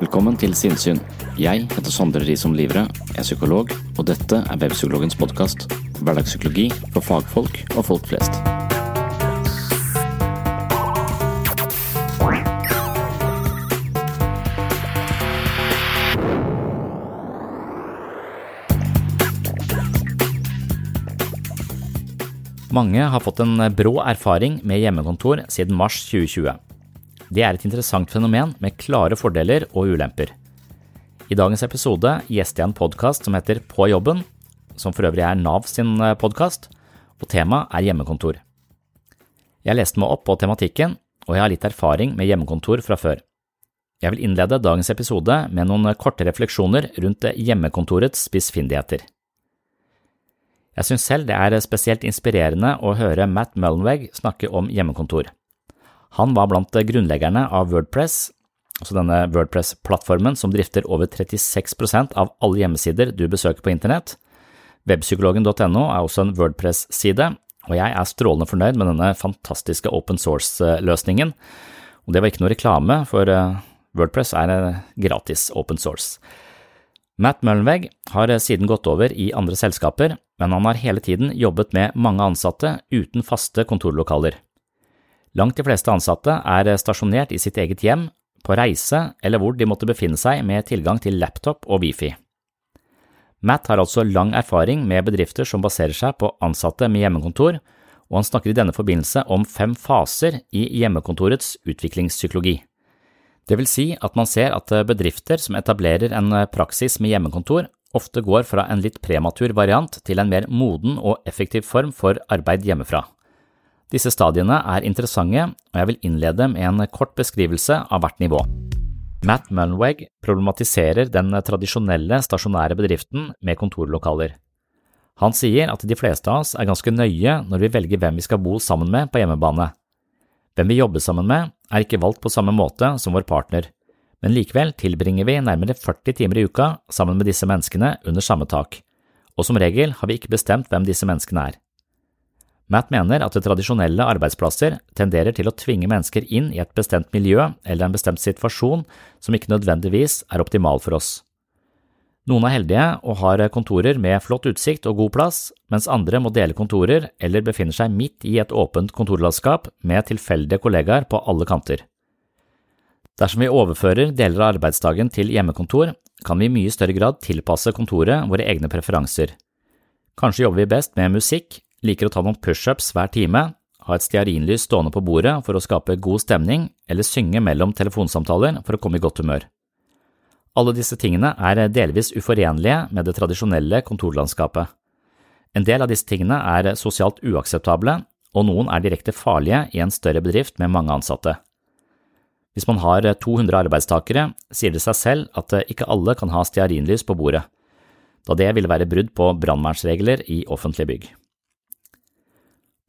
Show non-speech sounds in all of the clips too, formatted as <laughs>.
Velkommen til Sinnsyn. Jeg heter Sondre Risom Livre, er psykolog, og dette er Webpsykologens podkast. Hverdagspsykologi for fagfolk og folk flest. Mange har fått en brå erfaring med hjemmekontor siden mars 2020. Det er et interessant fenomen med klare fordeler og ulemper. I dagens episode gjester jeg en podkast som heter På jobben, som for øvrig er Nav sin podkast, og temaet er hjemmekontor. Jeg leste meg opp på tematikken, og jeg har litt erfaring med hjemmekontor fra før. Jeg vil innlede dagens episode med noen korte refleksjoner rundt hjemmekontorets spissfindigheter. Jeg synes selv det er spesielt inspirerende å høre Matt Mullenweg snakke om hjemmekontor. Han var blant grunnleggerne av Wordpress, altså denne Wordpress-plattformen som drifter over 36% av alle hjemmesider du besøker på internett. Webpsykologen.no er også en Wordpress-side, og jeg er strålende fornøyd med denne fantastiske open source-løsningen. Og det var ikke noe reklame, for Wordpress er gratis open source. Matt Møllenweg har siden gått over i andre selskaper, men han har hele tiden jobbet med mange ansatte uten faste kontorlokaler. Langt de fleste ansatte er stasjonert i sitt eget hjem, på reise eller hvor de måtte befinne seg med tilgang til laptop og wifi. Matt har altså lang erfaring med bedrifter som baserer seg på ansatte med hjemmekontor, og han snakker i denne forbindelse om fem faser i hjemmekontorets utviklingspsykologi. Det vil si at man ser at bedrifter som etablerer en praksis med hjemmekontor, ofte går fra en litt prematur variant til en mer moden og effektiv form for arbeid hjemmefra. Disse stadiene er interessante, og jeg vil innlede med en kort beskrivelse av hvert nivå. Matt Mullenweg problematiserer den tradisjonelle stasjonære bedriften med kontorlokaler. Han sier at de fleste av oss er ganske nøye når vi velger hvem vi skal bo sammen med på hjemmebane. Hvem vi jobber sammen med, er ikke valgt på samme måte som vår partner, men likevel tilbringer vi nærmere 40 timer i uka sammen med disse menneskene under samme tak, og som regel har vi ikke bestemt hvem disse menneskene er. Matt mener at tradisjonelle arbeidsplasser tenderer til å tvinge mennesker inn i et bestemt miljø eller en bestemt situasjon som ikke nødvendigvis er optimal for oss. Noen er heldige og har kontorer med flott utsikt og god plass, mens andre må dele kontorer eller befinner seg midt i et åpent kontorlandskap med tilfeldige kollegaer på alle kanter. Dersom vi overfører deler av arbeidsdagen til hjemmekontor, kan vi i mye større grad tilpasse kontoret våre egne preferanser. Kanskje jobber vi best med musikk, liker å ta noen pushups hver time, ha et stearinlys stående på bordet for å skape god stemning, eller synge mellom telefonsamtaler for å komme i godt humør. Alle disse tingene er delvis uforenlige med det tradisjonelle kontorlandskapet. En del av disse tingene er sosialt uakseptable, og noen er direkte farlige i en større bedrift med mange ansatte. Hvis man har 200 arbeidstakere, sier det seg selv at ikke alle kan ha stearinlys på bordet. da det ville være brudd på brannvernsregler i offentlige bygg.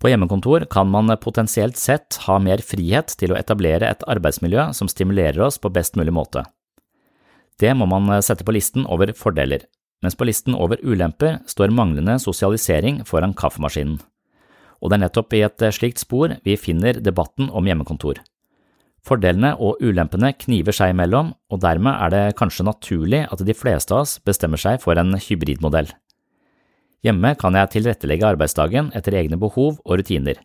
På hjemmekontor kan man potensielt sett ha mer frihet til å etablere et arbeidsmiljø som stimulerer oss på best mulig måte. Det må man sette på listen over fordeler, mens på listen over ulemper står manglende sosialisering foran kaffemaskinen. Og det er nettopp i et slikt spor vi finner debatten om hjemmekontor. Fordelene og ulempene kniver seg imellom, og dermed er det kanskje naturlig at de fleste av oss bestemmer seg for en hybridmodell. Hjemme kan jeg tilrettelegge arbeidsdagen etter egne behov og rutiner.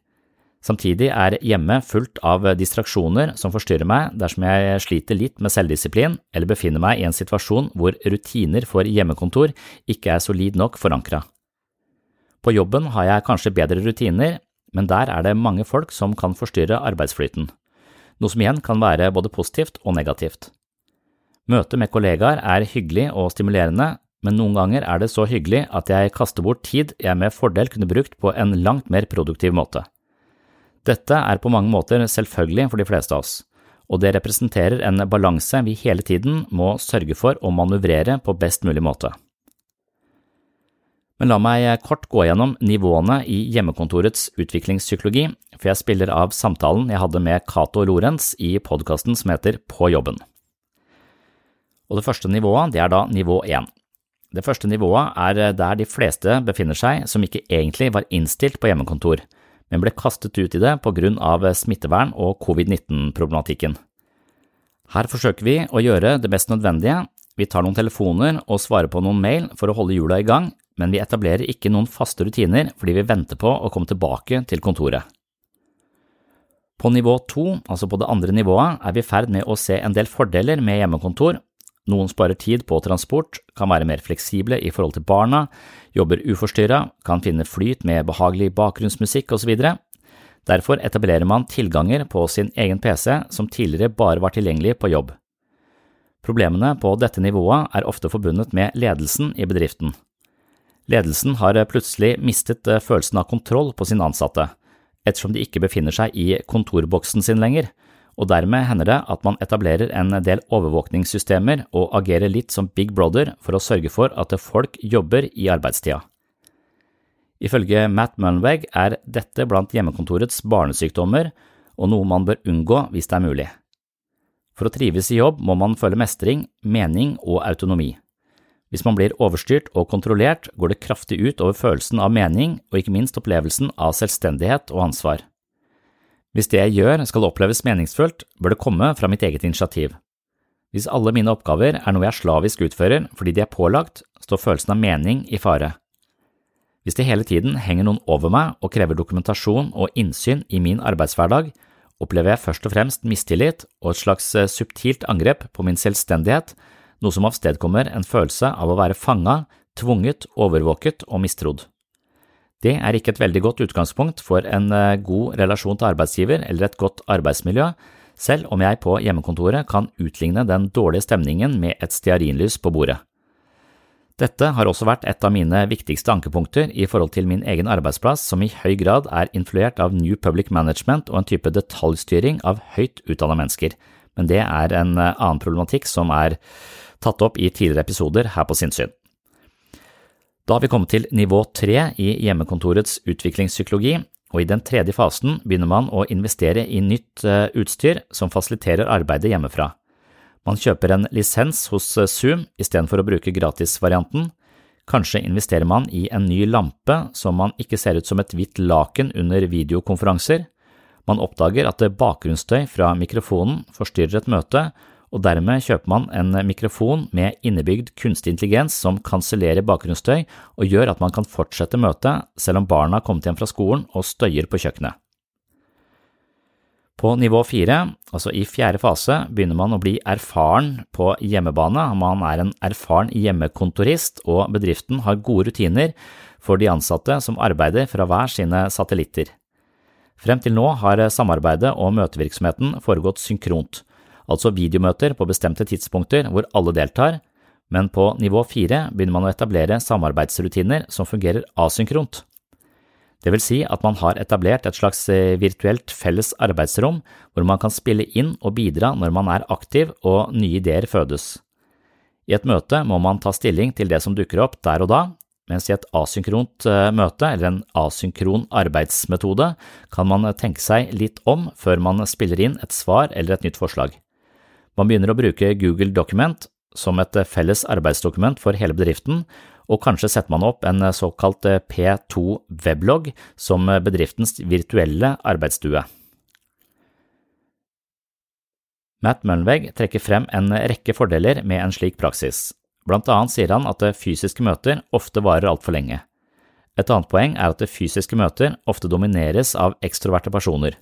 Samtidig er hjemme fullt av distraksjoner som forstyrrer meg dersom jeg sliter litt med selvdisiplin eller befinner meg i en situasjon hvor rutiner for hjemmekontor ikke er solid nok forankra. På jobben har jeg kanskje bedre rutiner, men der er det mange folk som kan forstyrre arbeidsflyten noe som igjen kan være både positivt og negativt. Møtet med kollegaer er hyggelig og stimulerende, men noen ganger er det så hyggelig at jeg kaster bort tid jeg med fordel kunne brukt på en langt mer produktiv måte. Dette er på mange måter selvfølgelig for de fleste av oss, og det representerer en balanse vi hele tiden må sørge for å manøvrere på best mulig måte. Men la meg kort gå gjennom nivåene i hjemmekontorets utviklingspsykologi, for jeg spiller av samtalen jeg hadde med Cato Lorentz i podkasten som heter På jobben. Og det første nivået, det er da nivå én. Det første nivået er der de fleste befinner seg som ikke egentlig var innstilt på hjemmekontor, men ble kastet ut i det på grunn av smittevern og covid-19-problematikken. Her forsøker vi å gjøre det mest nødvendige, vi tar noen telefoner og svarer på noen mail for å holde hjula i gang, men vi etablerer ikke noen faste rutiner fordi vi venter på å komme tilbake til kontoret. På nivå to, altså på det andre nivået, er vi i ferd med å se en del fordeler med hjemmekontor. Noen sparer tid på transport, kan være mer fleksible i forhold til barna, jobber uforstyrra, kan finne flyt med behagelig bakgrunnsmusikk osv. Derfor etablerer man tilganger på sin egen PC som tidligere bare var tilgjengelig på jobb. Problemene på dette nivået er ofte forbundet med ledelsen i bedriften. Ledelsen har plutselig mistet eh, følelsen av kontroll på sine ansatte, ettersom de ikke befinner seg i kontorboksen sin lenger, og dermed hender det at man etablerer en del overvåkningssystemer og agerer litt som Big Brother for å sørge for at folk jobber i arbeidstida. Ifølge Matt Mullenweg er dette blant hjemmekontorets barnesykdommer og noe man bør unngå hvis det er mulig. For å trives i jobb må man føle mestring, mening og autonomi. Hvis man blir overstyrt og kontrollert, går det kraftig ut over følelsen av mening og ikke minst opplevelsen av selvstendighet og ansvar. Hvis det jeg gjør skal oppleves meningsfullt, bør det komme fra mitt eget initiativ. Hvis alle mine oppgaver er noe jeg slavisk utfører fordi de er pålagt, står følelsen av mening i fare. Hvis det hele tiden henger noen over meg og krever dokumentasjon og innsyn i min arbeidshverdag, opplever jeg først og fremst mistillit og et slags eh, subtilt angrep på min selvstendighet noe som avstedkommer en følelse av å være fanga, tvunget, overvåket og mistrodd. Det er ikke et veldig godt utgangspunkt for en eh, god relasjon til arbeidsgiver eller et godt arbeidsmiljø, selv om jeg på hjemmekontoret kan utligne den dårlige stemningen med et stearinlys på bordet. Dette har også vært et av mine viktigste ankepunkter i forhold til min egen arbeidsplass, som i høy grad er influert av New Public Management og en type detaljstyring av høyt utdanna mennesker, men det er en eh, annen problematikk som er tatt opp i tidligere episoder her på Sinnsyn. Da har vi kommet til nivå tre i hjemmekontorets utviklingspsykologi, og i den tredje fasen begynner man å investere i nytt eh, utstyr som fasiliterer arbeidet hjemmefra. Man kjøper en lisens hos eh, Zoom istedenfor å bruke gratisvarianten. Kanskje investerer man i en ny lampe som man ikke ser ut som et hvitt laken under videokonferanser. Man oppdager at bakgrunnsstøy fra mikrofonen forstyrrer et møte, og dermed kjøper man en mikrofon med innebygd kunstig intelligens som kansellerer bakgrunnsstøy og gjør at man kan fortsette møtet selv om barna har kommet hjem fra skolen og støyer på kjøkkenet. På nivå fire, altså i fjerde fase, begynner man å bli erfaren på hjemmebane, man er en erfaren hjemmekontorist, og bedriften har gode rutiner for de ansatte som arbeider fra hver sine satellitter. Frem til nå har samarbeidet og møtevirksomheten foregått synkront, altså videomøter på bestemte tidspunkter hvor alle deltar, men på nivå fire begynner man å etablere samarbeidsrutiner som fungerer asynkront. Det vil si at man har etablert et slags eh, virtuelt felles arbeidsrom hvor man kan spille inn og bidra når man er aktiv og nye ideer fødes. I et møte må man ta stilling til det som dukker opp der og da, mens i et asynkront eh, møte eller en asynkron arbeidsmetode kan man tenke seg litt om før man spiller inn et svar eller et nytt forslag. Man begynner å bruke Google Document som et felles arbeidsdokument for hele bedriften, og kanskje setter man opp en såkalt P2 weblogg som bedriftens virtuelle arbeidsstue. Matt Mullenweg trekker frem en rekke fordeler med en slik praksis. Blant annet sier han at fysiske møter ofte varer altfor lenge. Et annet poeng er at fysiske møter ofte domineres av ekstroverte personer.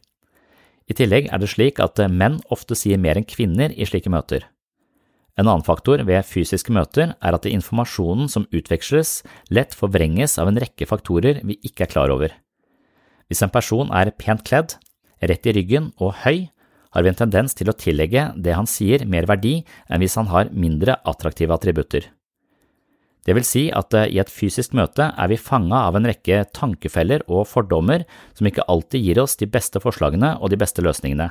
I tillegg er det slik at menn ofte sier mer enn kvinner i slike møter. En annen faktor ved fysiske møter er at informasjonen som utveksles, lett forvrenges av en rekke faktorer vi ikke er klar over. Hvis en person er pent kledd, rett i ryggen og høy, har vi en tendens til å tillegge det han sier mer verdi enn hvis han har mindre attraktive attributter. Det vil si at eh, i et fysisk møte er vi fanga av en rekke tankefeller og fordommer som ikke alltid gir oss de beste forslagene og de beste løsningene.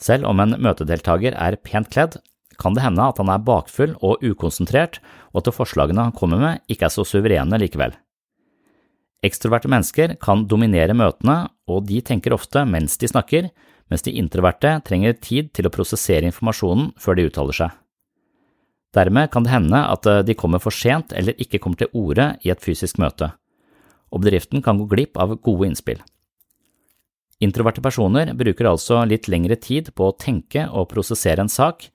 Selv om en møtedeltaker er pent kledd, kan det hende at han er bakfull og ukonsentrert, og at forslagene han kommer med ikke er så suverene likevel. Ekstroverte mennesker kan dominere møtene, og de tenker ofte mens de snakker, mens de introverte trenger tid til å prosessere informasjonen før de uttaler seg. Dermed kan det hende at eh, de kommer for sent eller ikke kommer til orde i et fysisk møte, og bedriften kan gå glipp av gode innspill. Introverte personer bruker altså litt lengre tid på å tenke og prosessere en sak,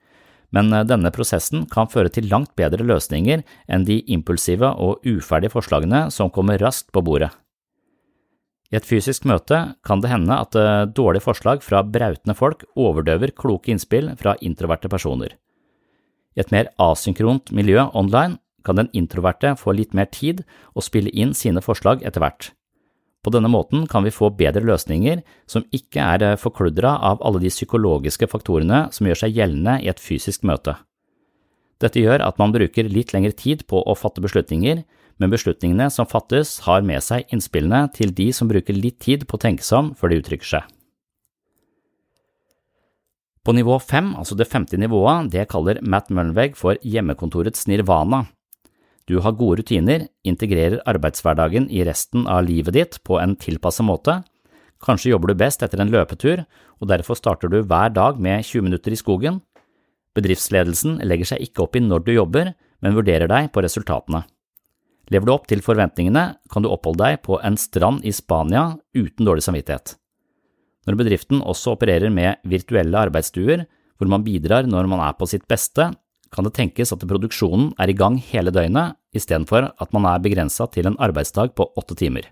men eh, denne prosessen kan føre til langt bedre løsninger enn de impulsive og uferdige forslagene som kommer raskt på bordet. I et fysisk møte kan det hende at eh, dårlige forslag fra brautende folk overdøver kloke innspill fra introverte personer. I et mer asynkront miljø online kan den introverte få litt mer tid og spille inn sine forslag etter hvert. På denne måten kan vi få bedre løsninger som ikke er eh, forkludra av alle de psykologiske faktorene som gjør seg gjeldende i et fysisk møte. Dette gjør at man bruker litt lengre tid på å fatte beslutninger, men beslutningene som fattes har med seg innspillene til de som bruker litt tid på å tenke seg om før de uttrykker seg. På nivå fem, altså det femte nivået, det kaller Matt Mullenweg for hjemmekontorets nirvana. Du har gode rutiner, integrerer arbeidshverdagen i resten av livet ditt på en tilpasset måte, kanskje jobber du best etter en løpetur, og derfor starter du hver dag med 20 minutter i skogen. Bedriftsledelsen legger seg ikke opp i når du jobber, men vurderer deg på resultatene. Lever du opp til forventningene, kan du oppholde deg på en strand i Spania uten dårlig samvittighet. Når bedriften også opererer med virtuelle arbeidsstuer, hvor man bidrar når man er på sitt beste, kan det tenkes at produksjonen er i gang hele døgnet, istedenfor at man er begrensa til en arbeidsdag på åtte timer.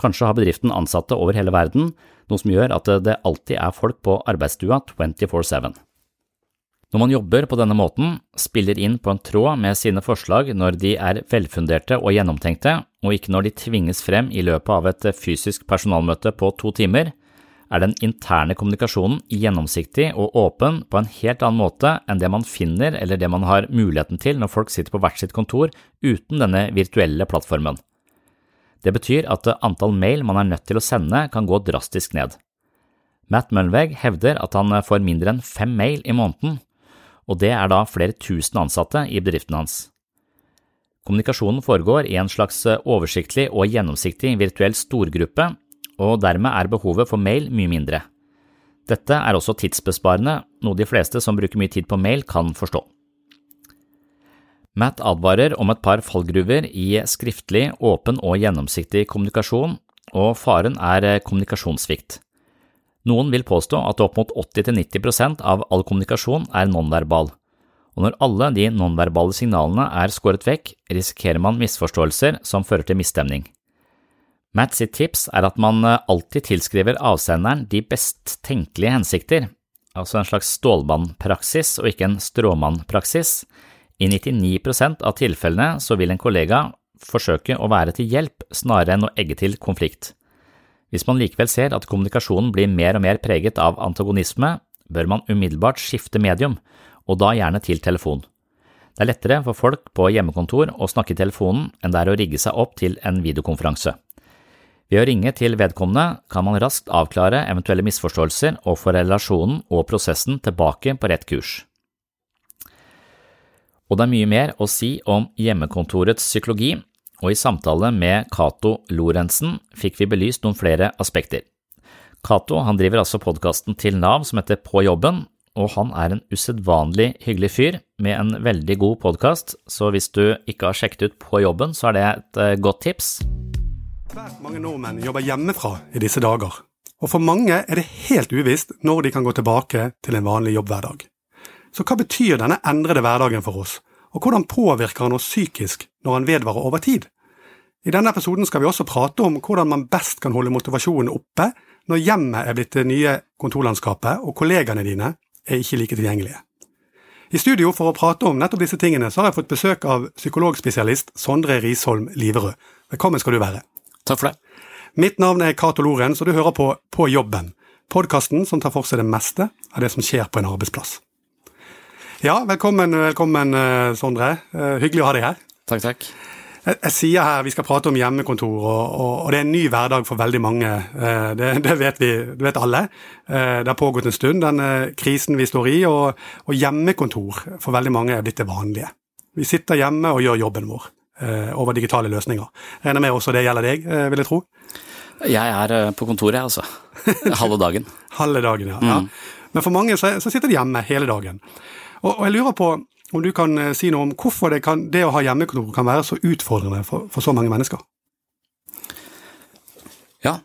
Kanskje har bedriften ansatte over hele verden, noe som gjør at det alltid er folk på arbeidsstua 24-7. Når man jobber på denne måten, spiller inn på en tråd med sine forslag når de er velfunderte og gjennomtenkte, og ikke når de tvinges frem i løpet av et fysisk personalmøte på to timer, er den interne kommunikasjonen gjennomsiktig og åpen på en helt annen måte enn det man finner eller det man har muligheten til når folk sitter på hvert sitt kontor uten denne virtuelle plattformen. Det betyr at antall mail man er nødt til å sende kan gå drastisk ned. Matt Mullenweg hevder at han får mindre enn fem mail i måneden, og det er da flere tusen ansatte i bedriften hans. Kommunikasjonen foregår i en slags eh, oversiktlig og gjennomsiktig virtuell storgruppe, og dermed er behovet for mail mye mindre. Dette er også tidsbesparende, noe de fleste som bruker mye tid på mail kan forstå. Matt advarer om et par fallgruver i skriftlig, åpen og gjennomsiktig kommunikasjon, og faren er eh, kommunikasjonssvikt. Noen vil påstå at opp mot 80–90% av all kommunikasjon er nonverbal, og når alle de nonverbale signalene er skåret vekk, risikerer man misforståelser som fører til misstemning. Matt sitt tips er at man eh, alltid tilskriver avsenderen de best tenkelige hensikter, altså en slags stålmannpraksis og ikke en stråmannpraksis. I 99% av tilfellene så vil en kollega forsøke å være til hjelp snarere enn å egge til konflikt. Hvis man likevel ser at kommunikasjonen blir mer og mer preget av antagonisme, bør man umiddelbart skifte medium, og da gjerne til telefon. Det er lettere for folk på hjemmekontor å snakke i telefonen enn det er å rigge seg opp til en videokonferanse. Ved å ringe til vedkommende kan man raskt avklare eventuelle misforståelser og få relasjonen og prosessen tilbake på rett kurs. Og det er mye mer å si om hjemmekontorets psykologi, og i samtale med Cato Lorentzen fikk vi belyst noen flere aspekter. Cato driver altså podkasten til Nav som heter På jobben, og han er en usedvanlig hyggelig fyr med en veldig god podkast, så hvis du ikke har sjekket ut På jobben, så er det et uh, godt tips. Svært mange nordmenn jobber hjemmefra i disse dager, og for mange er det helt uvisst når de kan gå tilbake til en vanlig jobbhverdag. Så hva betyr denne endrede hverdagen for oss, og hvordan påvirker han oss psykisk når han vedvarer over tid? I denne episoden skal vi også prate om hvordan man best kan holde motivasjonen oppe når hjemmet er blitt det nye kontorlandskapet og kollegaene dine er ikke like tilgjengelige. I studio for å prate om nettopp disse tingene så har jeg fått besøk av psykologspesialist Sondre Risholm Liverød. Velkommen skal du være. Takk for det. Mitt navn er Cato Lorentz, og du hører på På jobben, podkasten som tar for seg det meste av det som skjer på en arbeidsplass. Ja, velkommen, velkommen eh, Sondre. Eh, hyggelig å ha deg her. Takk, takk. Jeg, jeg, sier her vi skal prate om hjemmekontor, og, og, og, det er en ny hverdag for veldig mange. Eh, det, det vet vi, det vet alle. Det har pågått en stund, den krisen vi står i, og, og, hjemmekontor for veldig mange er blitt det vanlige. Vi sitter hjemme og gjør jobben vår over digitale løsninger. Regner med også det gjelder deg, vil jeg tro? Jeg er på kontoret, altså. <laughs> Halve dagen. Halve dagen, ja. Mm. ja. Men for mange så, så sitter de hjemme hele dagen. Og jeg lurer på om du kan eh, si noe om hvorfor det, kan, det å ha hjemmekontor kan være så utfordrende for, for, så mange mennesker? Ja,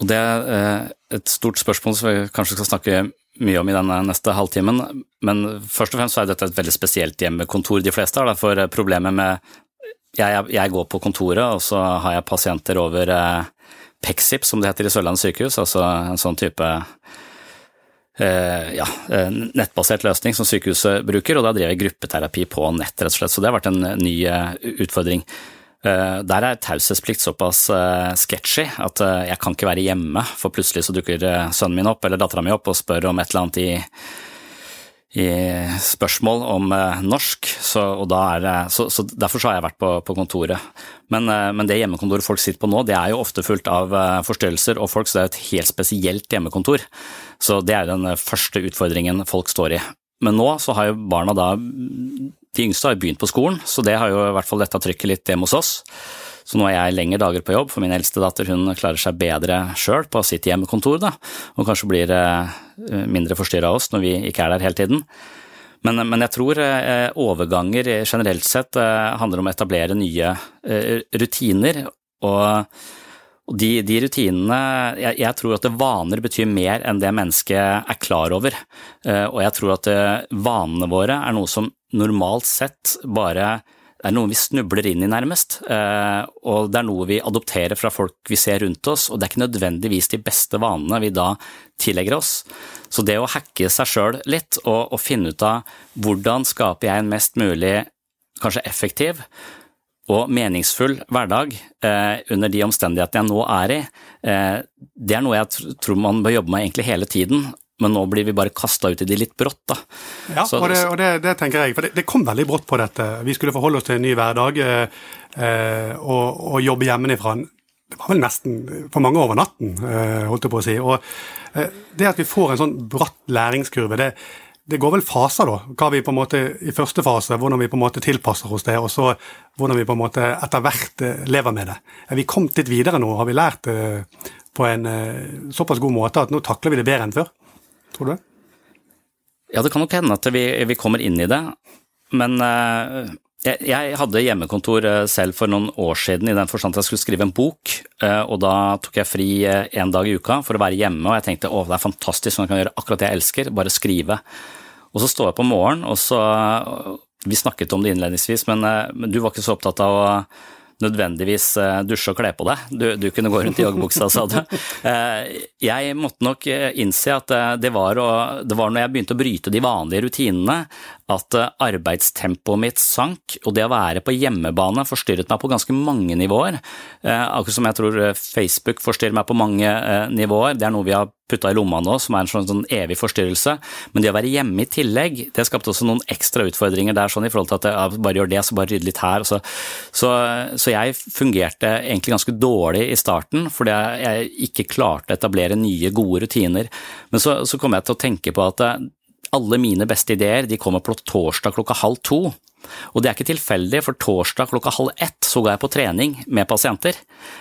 og det er eh, et stort spørsmål som vi kanskje skal snakke mye om i denne neste halvtimen. Men først og fremst er dette et veldig spesielt hjemmekontor de fleste har. For problemet med jeg, jeg, går på kontoret, og så har jeg pasienter over eh, Pexip, som det heter i Sørlandet sykehus, altså en sånn type Eh, ja, nettbasert løsning som sykehuset bruker, og da driver jeg gruppeterapi på nett, rett og slett. Så det har vært en ny eh, utfordring. Eh, der er taushetsplikt såpass sketchy at jeg kan ikke være hjemme, for plutselig så dukker sønnen min opp eller dattera mi opp og spør om et eller annet i i spørsmål om eh, norsk, så, det, så, så, derfor så har jeg vært på, på kontoret. Men, eh, men, det hjemmekontoret folk sitter på nå, det er jo ofte fullt av eh, forstyrrelser og folk, så det er et helt spesielt hjemmekontor. Så det er den første utfordringen folk står i. Men nå så har jo barna da, de yngste har begynt på skolen, så det har jo i hvert fall letta trykket litt hjemme hos oss. Så nå er jeg lengre dager på jobb, for min eldste datter hun klarer seg bedre sjøl på sitt hjemmekontor, da, og kanskje blir eh, mindre forstyrra av oss når vi ikke er der hele tiden. Men, men jeg tror eh, overganger generelt sett eh, handler om å etablere nye rutiner. og de, de rutinene jeg, jeg, tror at vaner betyr mer enn det mennesket er klar over. Og jeg tror at vanene våre er noe som normalt sett bare det er noe vi snubler inn i, nærmest. Eh, og det er noe vi adopterer fra folk vi ser rundt oss, og det er ikke nødvendigvis de beste vanene vi da tillegger oss. Så det å hacke seg sjøl litt, og, og, finne ut av hvordan skaper jeg en mest mulig kanskje effektiv og meningsfull hverdag eh, under de omstendighetene jeg nå er i, eh, det er noe jeg tror man bør jobbe med egentlig hele tiden men nå blir vi bare kasta ut i det litt brått, da. Ja, så, og, det, og det, det, tenker jeg. For det, det, kom veldig brått på dette. Vi skulle forholde oss til en ny hverdag eh, eh og, og, jobbe hjemmefra. Det var vel nesten for mange over natten, eh, holdt jeg på å si. Og eh, det at vi får en sånn bratt læringskurve, det, det går vel faser, da. Hva vi på en måte i første fase, hvordan vi på en måte tilpasser oss det, og så hvordan vi på en måte etter hvert eh, lever med det. Er vi kommet litt videre nå? Har vi lært det på en såpass god måte at nå takler vi det bedre enn før? Tror du? Ja, det kan nok hende at vi, vi kommer inn i det. Men uh, jeg, jeg, hadde hjemmekontor uh, selv for noen år siden i den forstand at jeg skulle skrive en bok. Uh, og da tok jeg fri en dag i uka for å være hjemme, og jeg tenkte å, det er fantastisk, man kan gjøre akkurat det jeg elsker, bare skrive. Og så står jeg på morgenen, og så Vi snakket om det innledningsvis, men, men du var ikke så opptatt av å nødvendigvis eh, dusje og kle på deg. Du, du kunne gå rundt i joggebuksa, sa du. <laughs> Eh, jeg måtte nok eh, innse at det var, å, det var når jeg begynte å bryte de vanlige rutinene at arbeidstempoet mitt sank, og det å være på hjemmebane forstyrret meg på ganske mange nivåer. Akkurat som jeg tror Facebook forstyrrer meg på mange nivåer. Det er noe vi har putta i lomma nå, som er en sånn, sånn, evig forstyrrelse. Men det å være hjemme i tillegg, det skapte også noen ekstra utfordringer der, sånn i forhold til at jeg bare gjør det, så bare rydde litt her. Så, så, så, jeg fungerte egentlig ganske dårlig i starten, fordi jeg ikke klarte å etablere nye, gode rutiner. Men så, så kom jeg til å tenke på at alle mine beste ideer de kommer på torsdag klokka halv to. Og det er ikke tilfeldig, for torsdag klokka halv ett så går jeg på trening med pasienter.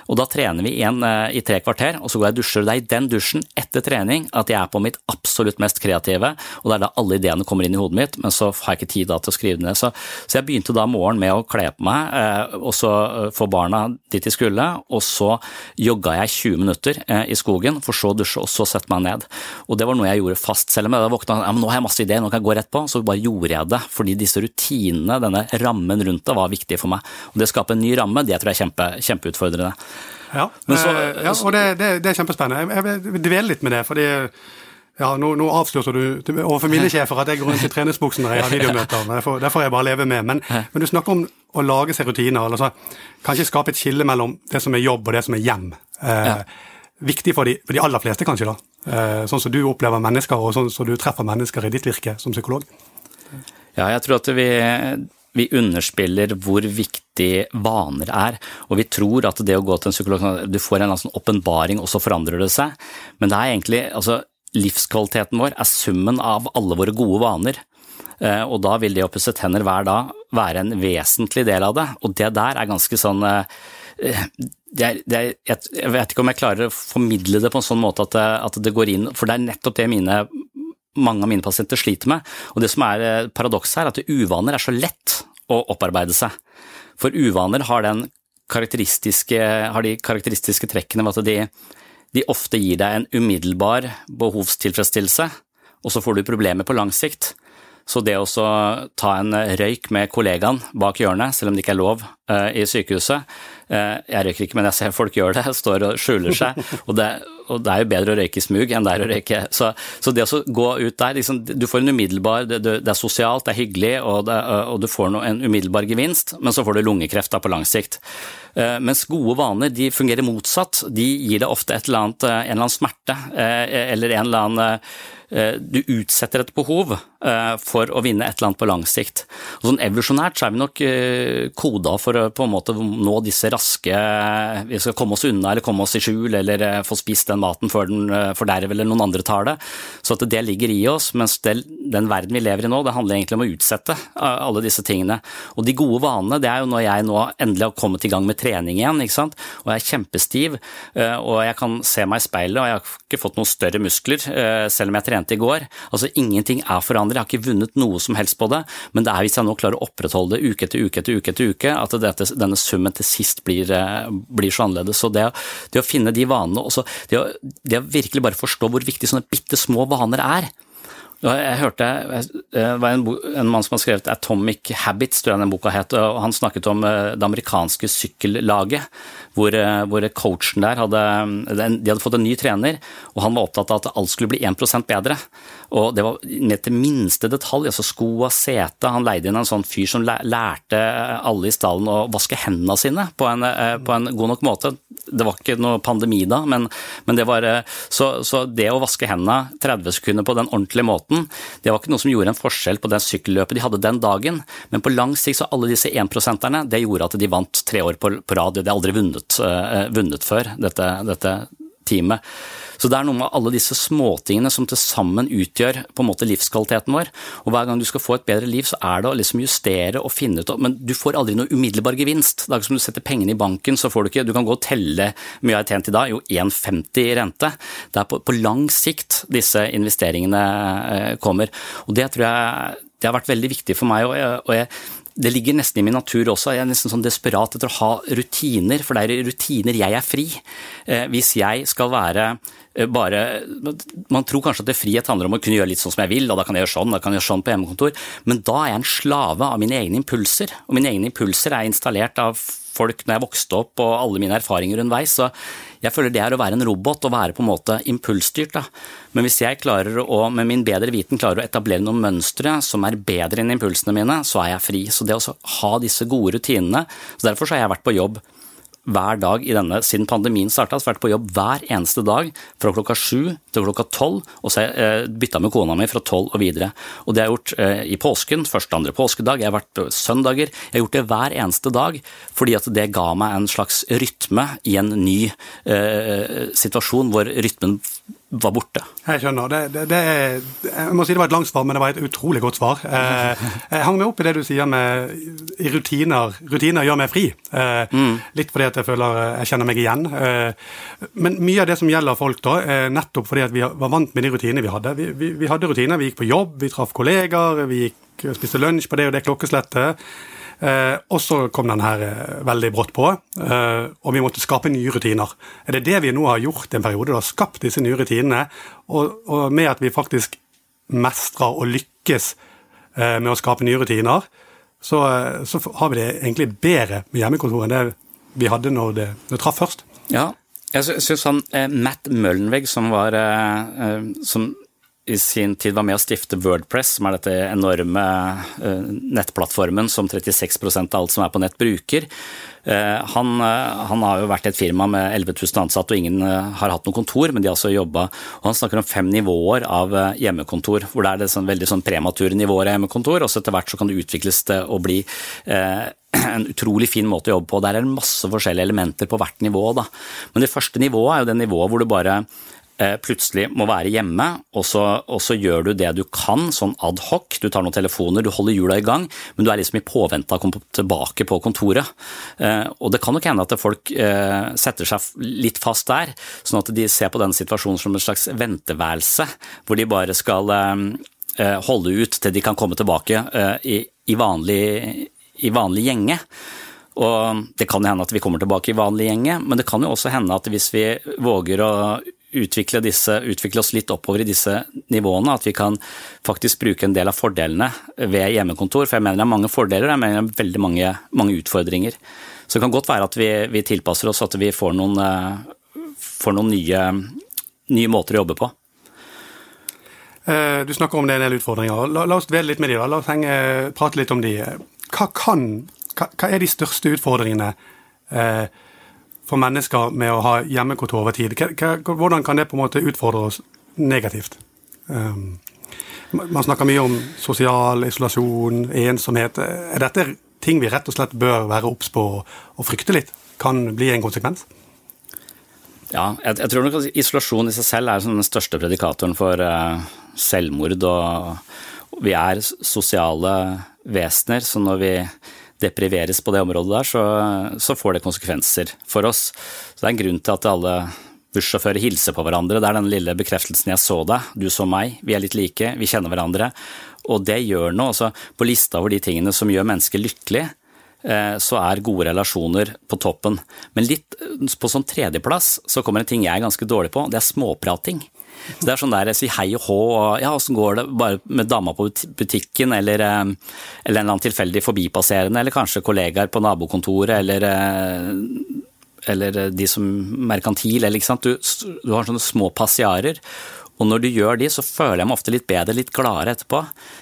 Og da trener vi igjen eh, i tre kvarter, og så går jeg og dusjer. Det er i den dusjen etter trening at jeg er på mitt absolutt mest kreative, og det er da alle ideene kommer inn i hodet mitt, men så har jeg ikke tid da til å skrive det ned. Så, så jeg begynte da morgenen med å kle på meg, eh, og så få barna dit de skulle, og så jogga jeg 20 minutter i skogen, for så å dusje, og så sette meg ned. Og det var noe jeg gjorde fast, selv om jeg da våkna ja, men nå har jeg masse ideer, nå kan jeg gå rett på, så bare gjorde jeg det fordi disse rutinene, denne rammen rundt det, var viktig for meg. Og Det å skape en ny ramme, det tror jeg er kjempe, kjempeutfordrende. Ja, så, eh, ja og det, det, det, er kjempespennende. Jeg vil dvele litt med det. fordi ja, Nå, nå avslørte du overfor mine <laughs> sjefer at jeg går rundt i treningsbuksen når jeg har videomøter. men Det får jeg bare leve med. Men, men, du snakker om å lage seg rutiner. altså Kanskje skape et skille mellom det som er jobb og det som er hjem. Eh, ja. Viktig for de, for de, aller fleste, kanskje. da. Eh, sånn som du opplever mennesker, og sånn som du treffer mennesker i ditt virke som psykolog. Ja, jeg tror at vi, vi underspiller hvor viktig vaner er. Og vi tror at det å gå til en psykolog Du får en sånn åpenbaring, og så forandrer det seg. Men det er egentlig altså, livskvaliteten vår er summen av alle våre gode vaner. Eh, og da vil det å pusse tenner hver dag være en vesentlig del av det. Og det der er ganske sånn eh, det er, det er, jeg vet ikke om jeg klarer å formidle det på en sånn måte at det, at det går inn, for det er nettopp det mine mange av mine pasienter sliter med. Og det som er eh, paradokset her, er at uvaner er så lett å opparbeide seg. For uvaner har, karakteristiske, har de karakteristiske trekkene ved at de, de, ofte gir deg en umiddelbar behovstilfredsstillelse, og så får du problemer på lang sikt. Så det å ta en røyk med kollegaen bak hjørnet, selv om det ikke er lov uh, i sykehuset uh, Jeg røyker ikke, men jeg ser folk gjør det, <laughs> står og skjuler seg. og det, og det er jo bedre å røyke i smug enn det er å røyke Så, så det å gå ut der liksom, Du får en umiddelbar det, det, er sosialt, det er hyggelig, og, det, og du får en umiddelbar gevinst, men så får du lungekreft på lang sikt. Uh, mens gode vaner de fungerer motsatt. De gir deg ofte et eller annet, en eller annen smerte eller en eller annen Du utsetter et behov for å vinne et eller annet på lang sikt. Og sånn Evolusjonært så er vi nok koda for å på en måte nå disse raske Vi skal komme oss unna eller komme oss i skjul eller få spist den maten før den eh, forderver eller noen andre tar det. Så at det ligger i oss, mens det, den verden vi lever i nå, det handler egentlig om å utsette eh, alle disse tingene. Og de gode vanene, det er jo når jeg nå endelig har kommet i gang med trening igjen, ikke sant, og jeg er kjempestiv, eh, og jeg kan se meg i speilet, og jeg har ikke fått noen større muskler, selv om jeg trente i går. Altså ingenting er forandret, jeg har ikke vunnet noe som helst på det, men det er hvis jeg nå klarer å opprettholde det uke etter uke etter uke etter uke, at dette, denne summen til sist blir, blir så annerledes. Så det, det, å finne de vanene, også det å det å virkelig bare forstå hvor viktig sånne bitte små vaner er. Jeg hørte Det var en, en, mann som har skrevet 'Atomic Habits', tror jeg den boka het. og Han snakket om eh, det amerikanske sykkellaget hvor, eh, hvor coachen der hadde, de hadde fått en ny trener, og han var opptatt av at alt skulle bli 1% bedre. Og det var ned til minste detalj, altså skoa, sete. Han leide inn en sånn fyr som lærte alle i stallen å vaske hendene sine på en, eh, på en god nok måte. Det var ikke noe pandemi da, men, men det var eh, så, så, det å vaske hendene 30 sekunder på den ordentlige måten, det var ikke noe som gjorde en forskjell på det sykkelløpet de hadde den dagen. Men på lang sikt så alle disse énprosenterne, det gjorde at de vant tre år på, på rad. De hadde aldri vunnet uh, vunnet før, dette, dette teamet. Så det er noe med alle disse småtingene som til sammen utgjør på en måte livskvaliteten vår. Og hver gang du skal få et bedre liv, så er det å liksom justere og finne ut Men du får aldri noe umiddelbar gevinst. Det er ikke som du setter pengene i banken, så får du ikke Du kan gå og telle mye jeg har tjent i dag, jo 1,50 i rente. Det er på, på, lang sikt disse investeringene eh, kommer. Og det tror jeg det har vært veldig viktig for meg. og jeg, og jeg det ligger nesten i min natur også. Jeg er nesten sånn desperat etter å ha rutiner, for det er rutiner jeg er fri. Eh, hvis jeg skal være eh, bare Man tror kanskje at det frihet handler om å kunne gjøre litt sånn som jeg vil, og da kan jeg gjøre sånn, da kan jeg gjøre sånn på hjemmekontor, men da er jeg en slave av mine egne impulser. Og mine egne impulser er installert av folk når jeg vokste opp og alle mine erfaringer underveis. Så jeg føler det er å være en robot og være på en måte impulsstyrt. Da. Men hvis jeg klarer å, med min bedre viten klarer å etablere noen mønstre som er bedre enn impulsene mine, så er jeg fri. Så det å ha disse gode rutinene så Derfor så har jeg vært på jobb hver dag i denne, siden pandemien starta. Vært på jobb hver eneste dag fra klokka sju til klokka tolv, og så har jeg eh, bytta med kona mi fra tolv og videre. Og det har jeg gjort eh, i påsken, første andre påskedag, jeg har vært eh, søndager. Jeg har gjort det hver eneste dag fordi at det ga meg en slags rytme i en ny eh, situasjon hvor rytmen var borte. Jeg skjønner. Det, det, det jeg må si det var et langt svar, men det var et utrolig godt svar. Eh, jeg hang meg opp i det du sier med rutiner. Rutiner gjør meg fri. Eh, mm. Litt fordi at jeg føler jeg kjenner meg igjen. Eh, men mye av det som gjelder folk, da, nettopp fordi at vi var vant med de rutinene vi hadde. Vi, vi, vi hadde rutiner. Vi gikk på jobb, vi traff kollegaer, vi gikk spiste lunsj på det og det klokkeslettet. Eh, og så kom den her eh, veldig brått på, eh, og vi måtte skape nye rutiner. Er det det vi nå har gjort en periode? da, Skapt disse nye rutinene, og, og med at vi faktisk mestrer og lykkes med å skape nye rutiner, så, så, har vi det egentlig bedre med hjemmekontor enn det vi hadde når det, det traff først. Ja, jeg syns han Matt Møllenvegg, som var som i sin tid var med å stifte Wordpress, som er dette enorme uh, nettplattformen som 36% av alt som er på nett, bruker. Uh, han, uh, han, har jo vært et firma med 11 000 ansatte, og ingen har hatt noe kontor, men de har altså jobba og Han snakker om fem nivåer av hjemmekontor, hvor det er det sånn, veldig sånn premature nivåer av hjemmekontor, og så etter hvert så kan det utvikles til å bli <clears throat> en utrolig fin måte å jobbe på. Der er det masse forskjellige elementer på hvert nivå. Da. Men det første nivået er jo det nivået hvor du bare Eh, plutselig må være hjemme, og så, og så, gjør du det du kan, sånn ad hoc. Du tar noen telefoner, du holder hjula i gang, men du er liksom i påvente av å komme tilbake på kontoret. Eh, og det kan nok hende at folk eh, setter seg litt fast der, sånn at de ser på den situasjonen som en slags venteværelse, hvor de bare skal holde ut til de kan komme tilbake i, i vanlig, i vanlig gjenge. Og Det kan hende at vi kommer tilbake i vanlig gjenge, men det kan jo også hende at hvis vi våger å utvikle, disse, utvikle, oss litt oppover i disse nivåene. At vi kan faktisk bruke en del av fordelene ved hjemmekontor. For jeg mener det er mange fordeler, jeg mener det er veldig mange, mange utfordringer. Så det kan godt være at vi, vi tilpasser oss, at vi får noen, eh, får noen nye, nye, måter å jobbe på. Eh, du snakker om det er en del utfordringer. La, la oss dvele litt med de da. La oss henge, prate litt om de. Hva, kan, hva, hva er de største utfordringene eh, for mennesker med å ha hjemmekontor over tid. Hvordan kan det på en måte utfordre oss negativt? Um, man snakker mye om sosial isolasjon, ensomhet. Er dette ting vi rett og slett bør være obs på og frykte litt? Kan bli en konsekvens? Ja, jeg, jeg tror nok at isolasjon i seg selv er den største predikatoren for uh, selvmord. Og vi er sosiale vesener, så når vi depriveres på det området der, så, så, får det konsekvenser for oss. Så Det er en grunn til at alle bussjåfører hilser på hverandre. Det er den lille bekreftelsen 'jeg så deg, du så meg', vi er litt like, vi kjenner hverandre. Og det gjør noe. Altså, på lista over de tingene som gjør mennesker lykkelige, eh, så er gode relasjoner på toppen. Men litt på sånn tredjeplass så kommer en ting jeg er ganske dårlig på, det er småprating. Så det er sånn der jeg sier hei og hå og ja, åssen går det bare med dama på butikken, eller, eh, eller en eller annen tilfeldig forbipasserende, eller kanskje kollegaer på nabokontoret, eller eh, eller de som merkantil, eller ikke sant. Du, du har sånne små passiarer. Og når du gjør de, så føler jeg meg ofte litt bedre, litt gladere etterpå.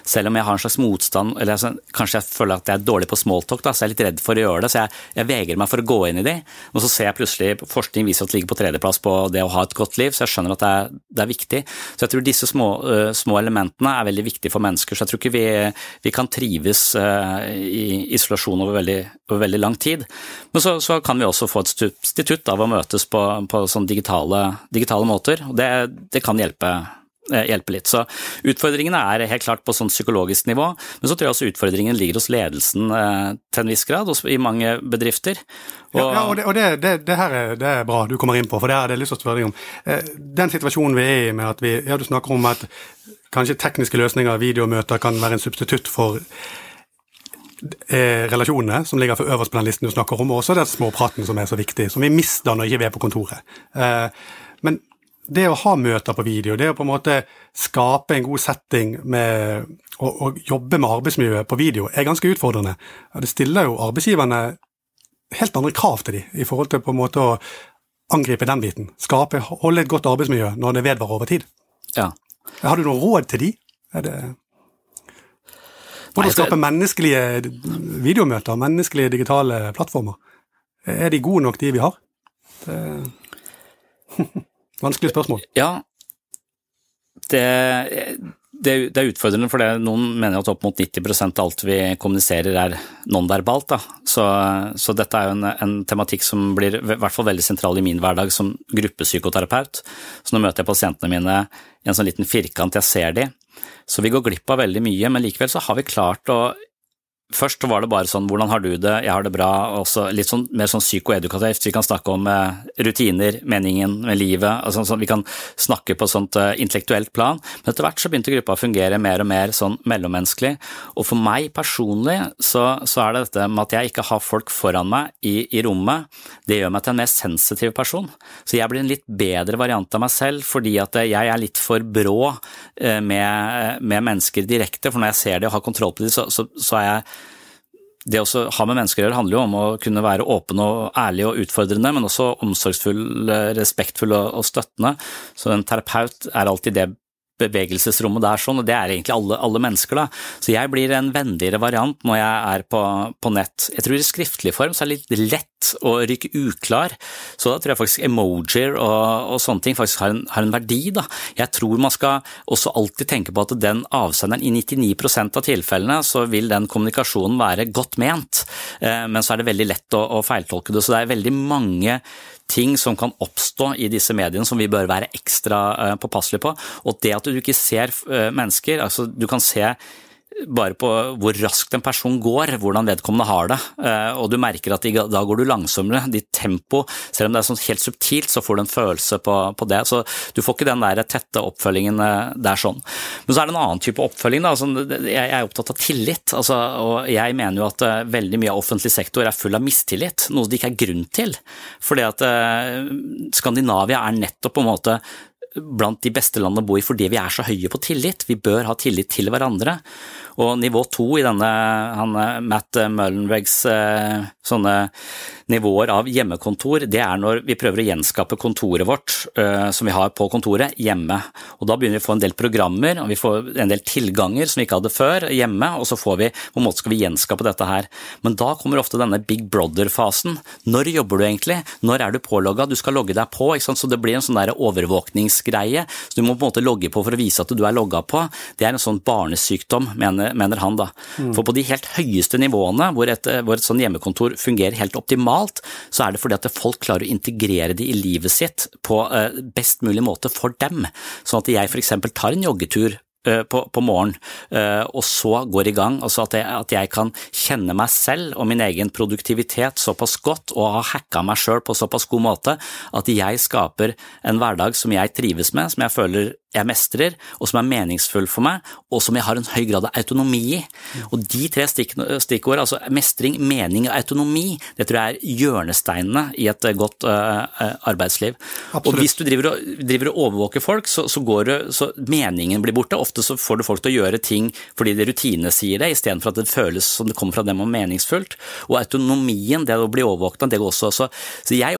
Selv om jeg har en slags motstand, eller altså, kanskje jeg føler at jeg er dårlig på smalltalk, da, så jeg er litt redd for å gjøre det. Så jeg, jeg vegrer meg for å gå inn i de. Og så ser jeg plutselig forskning viser at det ligger på tredjeplass på det å ha et godt liv, så jeg skjønner at det er, det er viktig. Så jeg tror disse små, uh, små, elementene er veldig viktige for mennesker. Så jeg tror ikke vi, vi kan trives uh, i isolasjon over veldig, over veldig, lang tid. Men så, så, kan vi også få et substitutt av å møtes på, på sånn digitale, digitale måter. og det, det kan hjelpe hjelpe, eh, hjelpe litt. Så Utfordringene er helt klart på sånn psykologisk nivå, men så tror jeg også utfordringen ligger hos ledelsen eh, til en viss grad i mange bedrifter. Og, ja, ja, og, det, og det, det, det, her er, det er bra du kommer inn på, for det har jeg lyst til å spørre deg om. Eh, den situasjonen vi er i med at vi ja, Du snakker om at kanskje tekniske løsninger, videomøter, kan være en substitutt for relasjonene som ligger for øverst på den listen du snakker om, og også den småpraten som er så viktig, som vi mister når ikke vi er på kontoret. Men det å ha møter på video, det å på en måte skape en god setting med å, jobbe med arbeidsmiljøet på video, er ganske utfordrende. Det stiller jo arbeidsgiverne helt andre krav til dem i forhold til på en måte å angripe den biten. Skape, holde et godt arbeidsmiljø når det vedvarer over tid. Ja. Har du noen råd til de? Er det Hvordan skape menneskelige videomøter, menneskelige digitale plattformer? Er de gode nok, de vi har? Det <laughs> Vanskelig spørsmål. Ja. Det, det, det, er utfordrende, for noen mener at opp mot 90 av alt vi kommuniserer er nonverbalt. Så, så, dette er jo en, en, tematikk som blir i hvert fall veldig sentral i min hverdag som gruppepsykoterapeut. Så nå møter jeg pasientene mine i en sånn liten firkant, jeg ser de. Så vi går glipp av veldig mye, men likevel så har vi klart å Først var det bare sånn 'hvordan har du det', 'jeg har det bra', og så litt sånn, mer sånn psykoedukativt. Vi kan snakke om eh, rutiner, meningen med livet, altså, sånn, vi kan snakke på sånt eh, intellektuelt plan. Men etter hvert så begynte gruppa å fungere mer og mer sånn mellommenneskelig. Og for meg personlig så, så, er det dette med at jeg ikke har folk foran meg i, i, rommet, det gjør meg til en mer sensitiv person. Så jeg blir en litt bedre variant av meg selv fordi at jeg er litt for brå eh, med, med mennesker direkte, for når jeg ser det og har kontroll på det, så, så, så er jeg det å ha med mennesker å gjøre handler jo om å kunne være åpen og ærlig og utfordrende, men også omsorgsfull, respektfull og støttende. Så en terapeut er alltid det bevegelsesrommet der sånn, og det er egentlig alle, alle, mennesker, da. Så jeg blir en vennligere variant når jeg er på, på, nett. Jeg tror i skriftlig form så er det litt lett å ryke uklar, så da tror jeg faktisk emojier og, og sånne ting faktisk har en, har en, verdi, da. Jeg tror man skal også alltid tenke på at den avsenderen, i 99% av tilfellene så vil den kommunikasjonen være godt ment, eh, men så er det veldig lett å, å feiltolke det. Så det er veldig mange ting som kan oppstå i disse mediene som vi bør være ekstra eh, påpasselige på. Og det at du ikke ser eh, mennesker, altså du kan se bare på hvor raskt en person går, hvordan vedkommende har det. Eh, og du merker at da går du langsommere. Ditt tempo, selv om det er sånn helt subtilt, så får du en følelse på, på, det. Så du får ikke den der tette oppfølgingen eh, der sånn. Men så er det en annen type oppfølging. Da. Jeg er opptatt av tillit, altså, og jeg mener jo at eh, veldig mye av offentlig sektor er full av mistillit, noe det ikke er grunn til. Fordi at Skandinavia er nettopp på en måte blant de beste landene å bo i fordi vi er så høye på tillit. Vi bør ha tillit til hverandre. Og nivå to i denne han, Matt Mullenwegs eh, sånne nivåer av hjemmekontor, det er når vi prøver å gjenskape kontoret vårt som vi har på kontoret, hjemme. Og Da begynner vi å få en del programmer og vi får en del tilganger som vi ikke hadde før hjemme, og så får vi, på en måte skal vi gjenskape dette her. Men da kommer ofte denne big brother-fasen. Når jobber du egentlig? Når er du pålogga? Du skal logge deg på, så det blir en sånn der overvåkningsgreie. Så du må på en måte logge på for å vise at du er logga på. Det er en sånn barnesykdom, mener, mener han da. Mm. For på de helt høyeste nivåene, hvor et, hvor et sånn hjemmekontor fungerer helt optimalt, optimalt, så er det fordi at folk klarer å integrere det i livet sitt på eh, best mulig måte for dem. Sånn at jeg f.eks. tar en joggetur eh, på, på morgenen, eh, og så går i gang. Altså at jeg, at jeg, kan kjenne meg selv og min egen produktivitet såpass godt og ha hacka meg sjøl på såpass god måte at jeg skaper en hverdag som jeg trives med, som jeg føler jeg mestrer, og som er meningsfull for meg, og som jeg har en høy grad av autonomi i. Og de tre stikkord, altså mestring, mening og autonomi, det tror jeg er hjørnesteinene i et eh, godt uh, arbeidsliv. Absolutt. Og hvis du driver og, driver og overvåker folk, så, så, går det, så meningen blir borte. Ofte så får du folk til å gjøre ting fordi det rutinene sier det, istedenfor at det føles som det kommer fra dem og meningsfullt. Og autonomien, det å bli overvåkna, det går også. Så, så jeg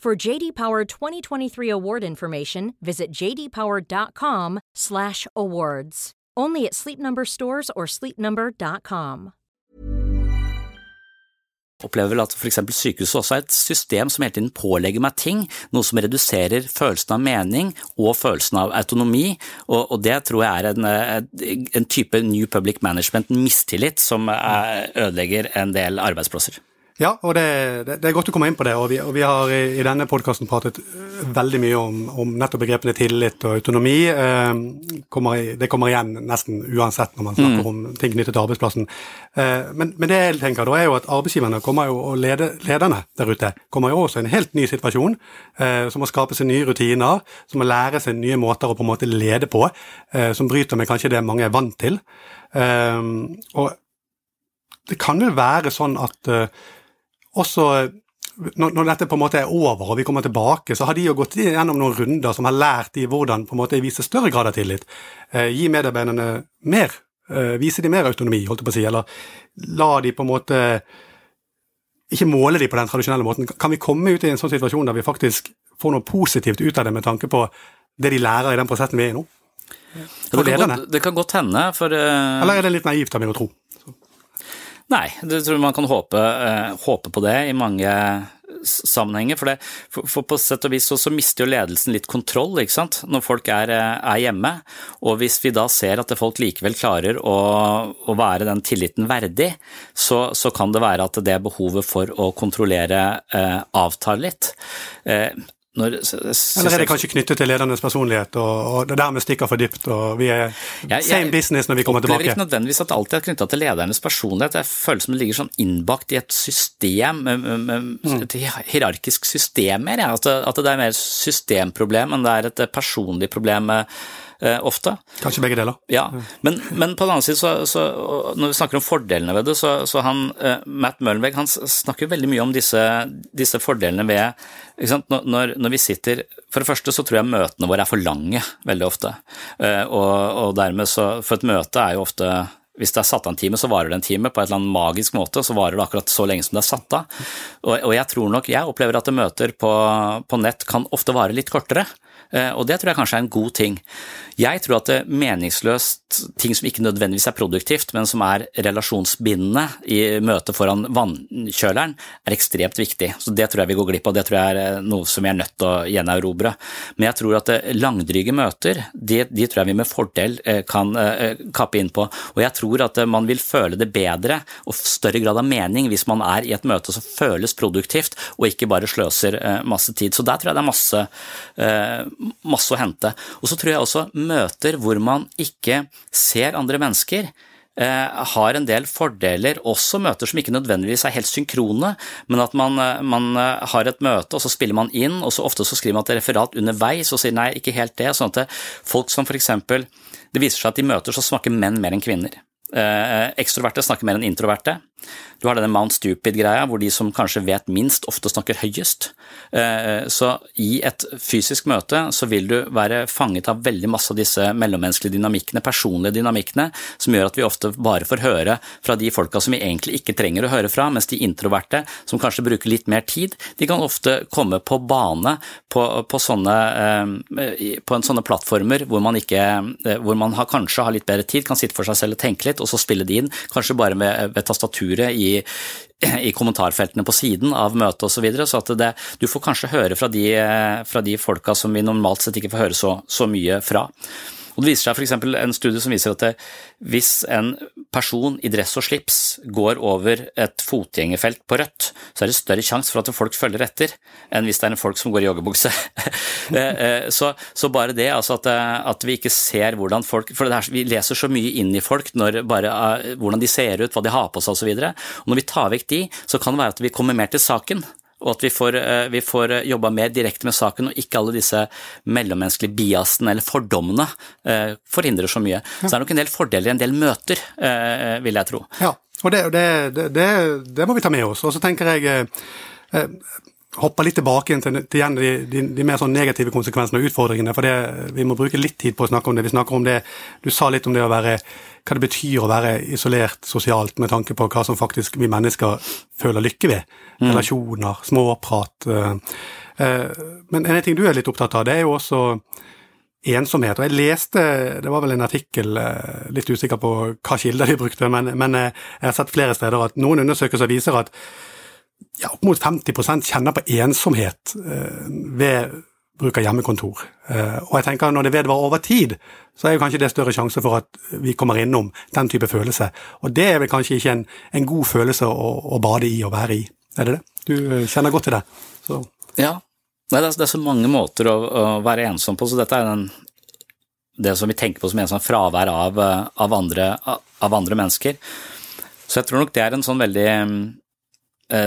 For JD Power 2023 award information, visit jdpower.com/awards. Only at Sleep Number stores or sleepnumber.com. opplever vel at for eksempel sykehuset også er et system som hele tiden pålegger meg ting, noe som reduserer følelsen av mening og følelsen av autonomi, og, og det tror jeg er en, en, type New Public Management, mistillit, som er, ødelegger en del arbeidsplasser. Ja, og det, det, det, er godt å komme inn på det. og Vi, og vi har i, i, denne podkasten pratet øh, veldig mye om, om, nettopp begrepene tillit og autonomi. Eh, kommer, det kommer igjen nesten uansett når man snakker mm. om ting knyttet til arbeidsplassen. Eh, men, men, det jeg tenker da er jo at arbeidsgiverne kommer jo, og lede, lederne der ute kommer jo også i en helt ny situasjon. Eh, som må skape seg nye rutiner, som må lære seg nye måter å på en måte lede på. som bryter med kanskje det mange er vant til. og det kan vel være sånn at også når, når, dette på en måte er over og vi kommer tilbake, så har de jo gått gjennom noen runder som har lært de hvordan på en måte vise større grad av tillit. Eh, gi medarbeiderne mer, eh, vise de mer autonomi, holdt jeg på å si, eller la de på en måte ikke måle de på den tradisjonelle måten. Kan vi komme ut i en sånn situasjon der vi faktisk får noe positivt ut av det med tanke på det de lærer i den prosessen vi er i nå? Det kan, godt, det kan, godt, hende, for uh... Eller er det litt naivt av meg å tro? Nei, jeg tror man kan håpe, uh, håpe på det i mange sammenhenger. For, det, for på sett og vis så, så, mister jo ledelsen litt kontroll ikke sant? når folk er, eh, er, hjemme. Og hvis vi da ser at folk likevel klarer å, å være den tilliten verdig, så, så, kan det være at det behovet for å kontrollere eh, avtar litt. Eh, når, Eller er det kanskje knyttet til ledernes personlighet, og, og det dermed stikker for dypt, og vi er jeg, same business når vi kommer tilbake? Jeg opplever ikke nødvendigvis at alltid er knyttet til ledernes personlighet. Jeg føler som det ligger sånn innbakt i et system, mm. et hierarkisk system mer. At, det er mer systemproblem enn det er et personlig problem. Med, eh, ofte. Kanskje begge deler. Ja, men, men på den annen side, så, så, når vi snakker om fordelene ved det, så, så han, uh, Matt Møllenberg han snakker veldig mye om disse, disse fordelene ved når, når, vi sitter For det første så tror jeg møtene våre er for lange veldig ofte. Uh, og, og dermed så For et møte er jo ofte hvis det er satt av en time, så varer det en time. På et eller annet magisk måte så varer det akkurat så lenge som det er satt av. Og, og jeg tror nok, jeg opplever at møter på, på nett kan ofte vare litt kortere. Eh, og det tror jeg kanskje er en god ting. Jeg tror at det meningsløst, ting som ikke nødvendigvis er produktivt, men som er relasjonsbindende i møtet foran vannkjøleren, er ekstremt viktig. Så det tror jeg vi går glipp av, det tror jeg er eh, noe som vi er nødt til å gjenerobre. Men jeg tror at eh, langdryge møter, de, de, tror jeg vi med fordel kan kappe inn på. Og jeg tror at man vil føle det bedre og større grad av mening hvis man er i et møte som føles produktivt, og ikke bare sløser masse tid. Så der tror jeg det er masse masse å hente. Og så tror jeg også møter hvor man ikke ser andre mennesker, eh, har en del fordeler, også møter som ikke nødvendigvis er helt synkrone, men at man, eh, man, eh, har et møte, og så spiller man inn, og så ofte så skriver man et referat underveis og sier nei, ikke helt det. sånn at folk som for eksempel Det viser seg at i møter så snakker menn mer enn kvinner. Ekstroverte snakker mer enn introverte. Du har denne Mount Stupid-greia, hvor de som kanskje vet minst, ofte snakker høyest. Eh, så i et fysisk møte så vil du være fanget av veldig masse av disse mellommenneskelige dynamikkene, personlige dynamikkene, som gjør at vi ofte bare får høre fra de folka som vi egentlig ikke trenger å høre fra, mens de introverte, som kanskje bruker litt mer tid, de kan ofte komme på bane på, på, sånne, eh, på sånne, plattformer hvor man, ikke, eh, hvor man har, kanskje har litt bedre tid, kan sitte for seg selv og tenke litt, og så spille de inn, kanskje bare ved, ved tastaturet i i, kommentarfeltene på siden av møtet osv. Så, videre, så at det, du får kanskje høre fra de, fra de folka som vi normalt sett ikke får høre så, så mye fra. Og Det viser seg f.eks. en studie som viser at det, hvis en person i dress og slips går over et fotgjengerfelt på rødt, så er det større sjanse for at folk følger etter, enn hvis det er en folk som går i joggebukse. <laughs> Eh, eh, så, så, bare det, altså at, eh, at, vi ikke ser hvordan folk For her, vi leser så mye inn i folk, bare, hvordan de ser ut, hva de har på seg osv. Når vi tar vekk de, så kan det være at vi kommer mer til saken og at vi får, eh, vi får eh, jobba mer direkte med saken, og ikke alle disse mellommenneskelige biasene eller fordommene eh, forhindrer så mye. Så det er nok en del fordeler i en del møter, vil jeg tro. Ja, og det, det, det, det må vi ta med oss. Og så tenker jeg hoppe litt tilbake til, til igjen de, de, de, mer sånn negative konsekvensene og utfordringene. for det, Vi må bruke litt tid på å snakke om det. Vi snakker om det, Du sa litt om det å være, hva det betyr å være isolert sosialt, med tanke på hva som faktisk vi mennesker føler lykke ved. Mm. Relasjoner, småprat. Uh, Men en ting du er litt opptatt av, det er jo også ensomhet. Og jeg leste, det var vel en artikkel, litt usikker på hva kilder de brukte, men, men jeg har sett flere steder at noen undersøkelser viser at ja, opp mot 50 kjenner på ensomhet ved bruk av hjemmekontor. Og jeg tenker når det vedvarer over tid, så er jo kanskje det større sjanse for at vi kommer innom den type følelse. Og det er vel kanskje ikke en, en god følelse å, å, bade i og være i, er det det? Du eh, kjenner godt til det. Så. Ja, Nei, det, er, det, er, så mange måter å, å, være ensom på, så dette er den, det som vi tenker på som en sånn fravær av, eh, av, andre, av, andre, mennesker. Så jeg tror nok det er en sånn veldig eh,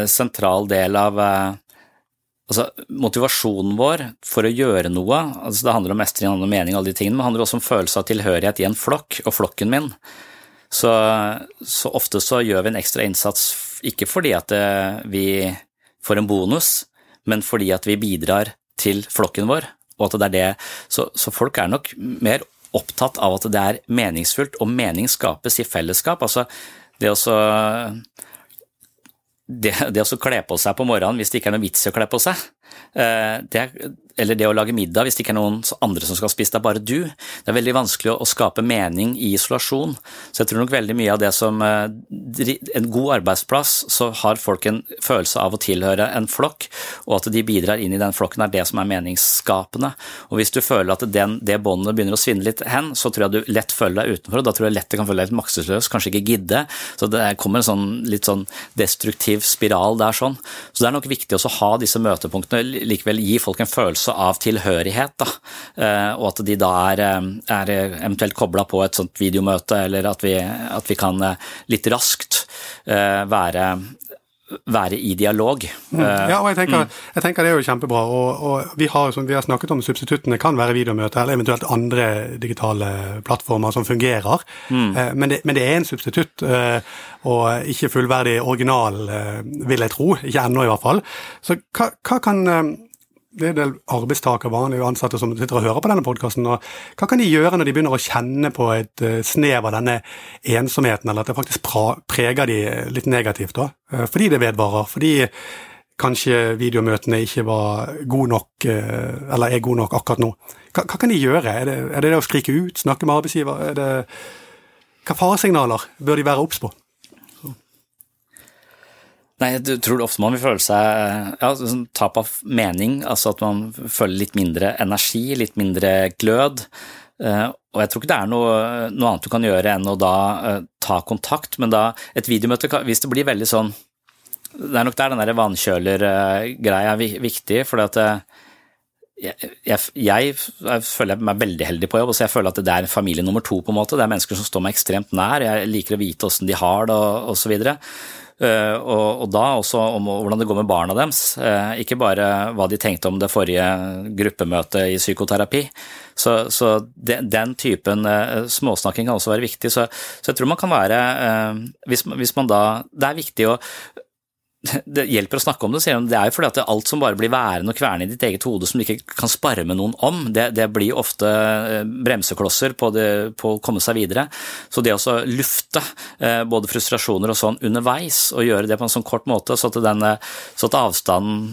sentral del av eh, altså, motivasjonen vår for å gjøre noe, altså det handler om mestring, handler om mening, alle de tingene, men det handler også om følelse av tilhørighet i en flokk, og flokken min. Så, så ofte så gjør vi en ekstra innsats ikke fordi at eh, vi får en bonus, men fordi at vi bidrar til flokken vår, og at det er det Så, så folk er nok mer opptatt av at det er meningsfullt, og mening skapes i fellesskap. Altså det å så det, det å kle på seg på morgenen hvis det ikke er noe vits i å kle på seg, eh, det, eller det å lage middag hvis det ikke er noen andre som skal spise, det er bare du. Det er veldig vanskelig å, skape mening i isolasjon. Så jeg tror nok veldig mye av det som eh, En god arbeidsplass, så har folk en følelse av å tilhøre en flokk, og at de bidrar inn i den flokken, er det som er meningsskapende. Og hvis du føler at den, det båndet begynner å svinne litt hen, så tror jeg du lett føler deg utenfor, og da tror jeg lett det kan føle deg litt maktesløs, kanskje ikke gidde. Så det kommer en sånn litt sånn destruktiv spiral der sånn. Så det er nok viktig også å ha disse møtepunktene, likevel gi folk en følelse følelse av tilhørighet, da, eh, og at de da er, eh, er eventuelt kobla på et sånt videomøte, eller at vi, at vi kan eh, litt raskt være være i dialog. Mm. Ja, og jeg tenker, mm. jeg tenker, det er jo kjempebra. Og, og vi, har, som vi har snakket om, substituttene kan være videomøter eller eventuelt andre digitale plattformer som fungerer. Mm. Men, det, men, det, er en substitutt, og ikke fullverdig original, vil jeg tro. Ikke ennå, i hvert fall. Så hva, hva kan det er en del arbeidstakere, vanlige ansatte som sitter og hører på denne podkasten. Hva kan de gjøre når de begynner å kjenne på et uh, snev av denne ensomheten, eller at det faktisk preger de litt negativt? da? Uh, fordi det vedvarer. Fordi kanskje videomøtene ikke var gode nok, eller er gode nok akkurat nå. Hva, hva kan de gjøre? Er det, er det, det å skrike ut, snakke med arbeidsgiver? Er det, hva faresignaler bør de være obs på? Nei, jeg tror ofte man vil føle seg ja, sånn tap av mening, altså at man føler litt mindre energi, litt mindre glød. Eh, og jeg tror ikke det er noe, noe annet du kan gjøre enn å da uh, ta kontakt, men da et videomøte, hvis det blir veldig sånn Det er nok der den der vannkjølergreia er viktig, for at jeg, jeg, jeg, føler meg veldig heldig på jobb. så Jeg føler at det er familie nummer to. på en måte. Det er mennesker som står meg ekstremt nær. Jeg liker å vite åssen de har det og osv. Eh, og, og, da også om hvordan det går med barna deres. Eh, ikke bare hva de tenkte om det forrige gruppemøtet i psykoterapi. Så, så den, den, typen eh, småsnakking kan også være viktig. Så, så, jeg tror man kan være hvis, hvis man da Det er viktig å det hjelper å snakke om det, sier hun. Det er jo fordi at alt som bare blir værende og kverne i ditt eget hode som du ikke kan spare med noen om, det, det blir ofte eh, bremseklosser på, det, på, å komme seg videre. Så det å lufte eh, både frustrasjoner og sånn underveis, og gjøre det på en sånn kort måte, så at, den, så at avstanden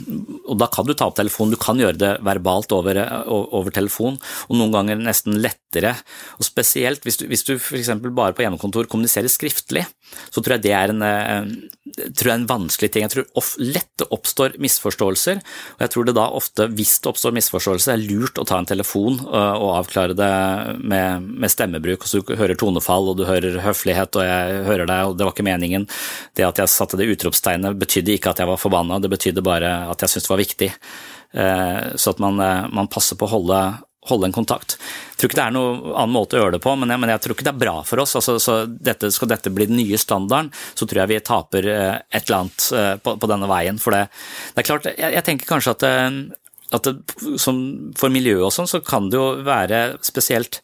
Og da kan du ta opp telefonen, du kan gjøre det verbalt over, over telefon, og noen ganger nesten lettere. Og spesielt hvis du, hvis du f.eks. bare på hjemmekontor kommuniserer skriftlig, så tror jeg det er en, eh, tror jeg en vanskelig ting ting. Jeg tror of, lett oppstår misforståelser, og jeg tror det da ofte, hvis det oppstår misforståelser, er lurt å ta en telefon uh, og avklare det med, med stemmebruk. Så du hører tonefall, og du hører høflighet, og jeg hører deg, og det var ikke meningen. Det at jeg satte det utropstegnet, betydde ikke at jeg var forbanna, det betydde bare at jeg syntes det var viktig. Uh, så at man, uh, man passer på å holde holde en kontakt. Jeg tror ikke det er noen annen måte å gjøre det på, men jeg, men jeg tror ikke det er bra for oss. Altså, så dette, skal dette bli den nye standarden, så tror jeg vi taper eh, et eller annet eh, på, på denne veien. For det, det er klart, jeg, jeg tenker kanskje at, eh, at det, for miljøet og sånn, så kan det jo være spesielt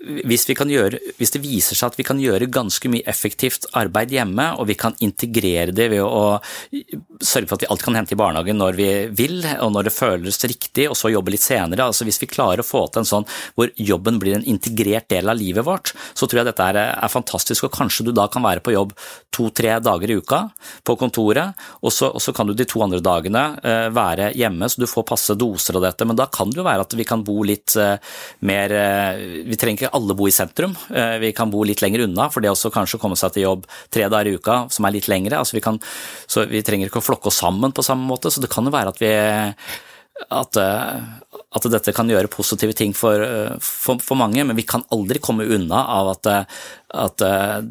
hvis, gjøre, hvis, det viser seg at vi kan gjøre ganske mye effektivt arbeid hjemme, og vi kan integrere det ved å sørge for at vi alt kan hente i barnehagen når vi vil, og når det føles riktig, og så jobbe litt senere. altså Hvis vi klarer å få til en sånn hvor jobben blir en integrert del av livet vårt, så tror jeg dette er, er fantastisk. Og kanskje du da kan være på jobb to-tre dager i uka på kontoret, og så, og så, kan du de to andre dagene uh, være hjemme, så du får passe doser av dette. Men da kan det jo være at vi kan bo litt uh, mer uh, Vi trenger ikke alle bo i sentrum, vi kan bo litt lenger unna, for det også kanskje å komme seg til jobb tre dager i uka, som er litt lengre. altså vi kan, så vi trenger ikke å flokke oss sammen på samme måte, så det kan jo være at vi at, at dette kan gjøre positive ting for, for, for, mange, men vi kan aldri komme unna av at, at,